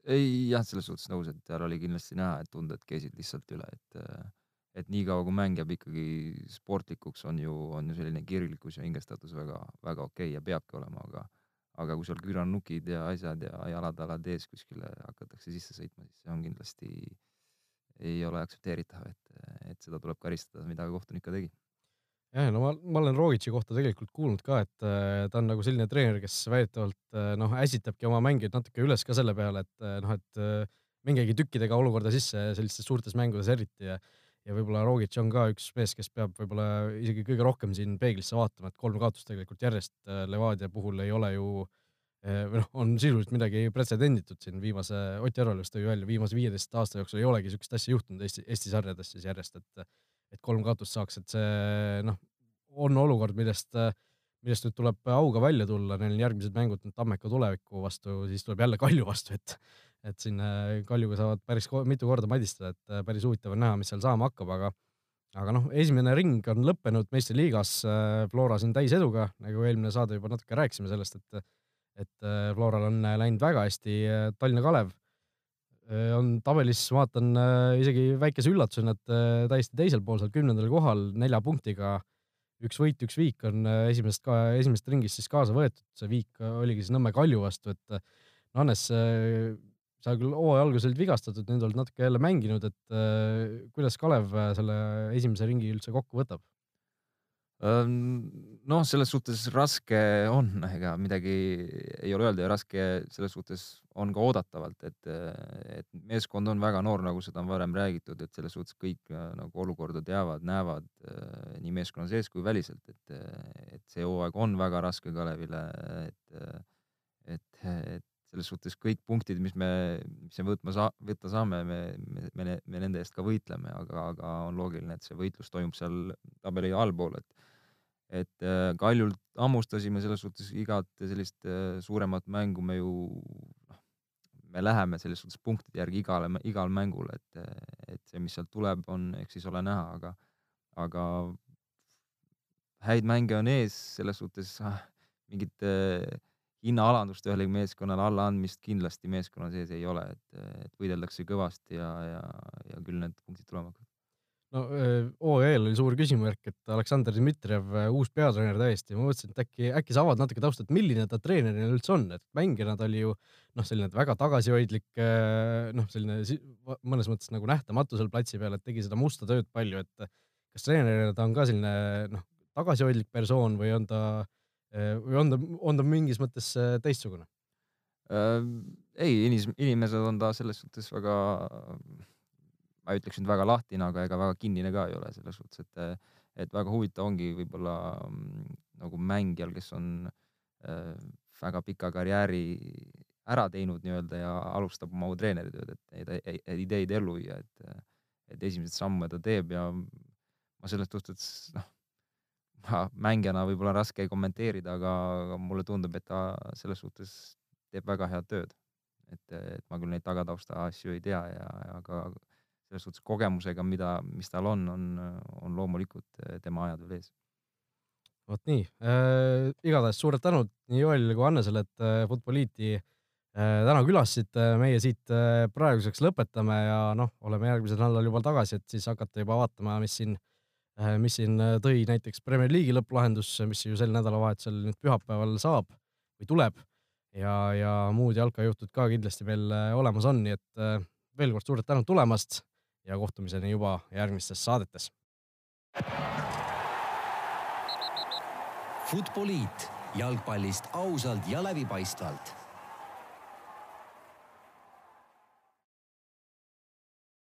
ei jah, selles suhtes nõus, et seal oli kindlasti näha, et tunded keesid lihtsalt üle, et et niikaua kui mäng jääb ikkagi sportlikuks, on ju, on ju selline kirglikkus ja hingestatus väga-väga okei okay ja peabki olema, aga aga kui seal küranukid ja asjad ja jalad-jalad ees kuskile hakatakse sisse sõitma, siis see on kindlasti ei ole aktsepteeritav, et, et seda tuleb karistada, mida kohtunik ka tegi. jah, no ma, ma olen Rogitši kohta tegelikult kuulnud ka, et äh, ta on nagu selline treener, kes väidetavalt äh, noh, äsitabki oma mängijaid natuke üles ka selle peale, et äh, noh, et mingigi tükkidega olukorda sisse sellistes suurtes mängudes eriti ja ja võib-olla Rogic on ka üks mees, kes peab võib-olla isegi kõige rohkem siin peeglisse vaatama, et kolm kaotust tegelikult järjest Levadia puhul ei ole ju või noh, on sisuliselt midagi pretsedenditut siin viimase, Ott Järvelust tõi välja, viimase viieteist aasta jooksul ei olegi siukest asja juhtunud Eesti, Eesti sarjades siis järjest, et, et kolm kaotust saaks, et see noh, on olukord, millest, millest nüüd tuleb auga välja tulla, neil on järgmised mängud nüüd Tammeka tuleviku vastu, siis tuleb jälle Kalju vastu, et, et siin Kaljuga saavad päris mitu korda madistada, et päris huvitav on näha, mis seal saama hakkab, aga aga noh, esimene ring on lõppenud meistriliigas Flora siin täiseduga, nagu eelmine saade juba natuke rääkisime sellest, et et äh, Floral on äh, läinud väga hästi. Äh, Tallinna Kalev on tabelis, vaatan isegi väikese üllatusena, et täiesti teisel pool seal kümnendal kohal nelja punktiga. Üks võit, üks viik on esimesest ka, esimesest ringist siis kaasa võetud, see viik oligi siis Nõmme Kalju vastu, et Hannes, sa küll hooaja alguses olid vigastatud, nüüd oled natuke jälle mänginud, et kuidas Kalev selle esimese ringi üldse kokku võtab? Noh, selles suhtes raske on, ega midagi ei ole öelda ja raske selles suhtes on ka oodatavalt, et, et meeskond on väga noor, nagu seda on varem räägitud, et selles suhtes kõik nagu olukorda teavad, näevad nii meeskonna sees kui väliselt, et, et see hooaeg on väga raske Kalevile, et, et, et selles suhtes kõik punktid, mis me, mis me võtma saa-, võtta saame, me, me, me, me nende eest ka võitleme, aga, aga on loogiline, et see võitlus toimub seal tabeli allpool, et et äh, Kaljult hammustasime selles suhtes igat sellist äh, suuremat mängu me ju noh, me läheme selles suhtes punktide järgi igale, igal mängul, et, et see, mis sealt tuleb, on, eks siis ole näha, aga, aga häid mänge on ees, selles suhtes ah, mingit äh, hinnaalandust ühelegi meeskonnale allaandmist kindlasti meeskonna sees ei ole, et, et võideldakse kõvasti ja, ja, ja küll need punktid tulema hakkavad no OEL oli suur küsimärk, et Aleksandr Dmitrijev, uus peatreener täiesti, ma mõtlesin, et äkki, äkki sa avad natuke tausta, et milline ta treenerina üldse on, et mängijana ta oli ju noh, selline väga tagasihoidlik, noh, selline mõnes mõttes nagu nähtamatu seal platsi peal, et tegi seda musta tööd palju, et kas treenerina ta on ka selline noh, tagasihoidlik persoon või on ta, või on ta, on ta mingis mõttes teistsugune? Ei, inimesed on ta selles suhtes väga ma ei ütleks nüüd väga lahtine, aga ega väga kinnine ka ei ole selles suhtes, et, et väga huvitav ongi võib-olla mm, nagu mängijal, kes on äh, väga pika karjääri ära teinud nii-öelda ja alustab oma treeneritööd, et neid ideid ellu viia, et, et esimesed samme ta teeb ja ma selles suhtes noh, ma mängijana võib-olla raske kommenteerida, aga, aga mulle tundub, et ta selles suhtes teeb väga head tööd. et, et ma küll neid tagatausta asju ei tea ja, ja ka selles suhtes kogemusega, mida, mis tal on, on, on loomulikult eh, tema ajad veel ees. vot nii. Äh,, igatahes suured tänud nii Joelile kui Hannesele, et äh, Futboliiti äh, täna külastasite, meie siit äh, praeguseks lõpetame ja noh, oleme järgmisel nädalal juba tagasi, et siis hakata juba vaatama, mis siin äh,, mis siin tõi näiteks Premier League'i lõpplahendus, mis ju sel nädalavahetusel nüüd pühapäeval saab või tuleb. Ja, ja muud jalkajuhtud ka kindlasti veel olemas on, nii et äh, veel kord suured tänud tulemast ja kohtumiseni juba järgmistes saadetes. Futboliit jalgpallist ausalt ja läbipaistvalt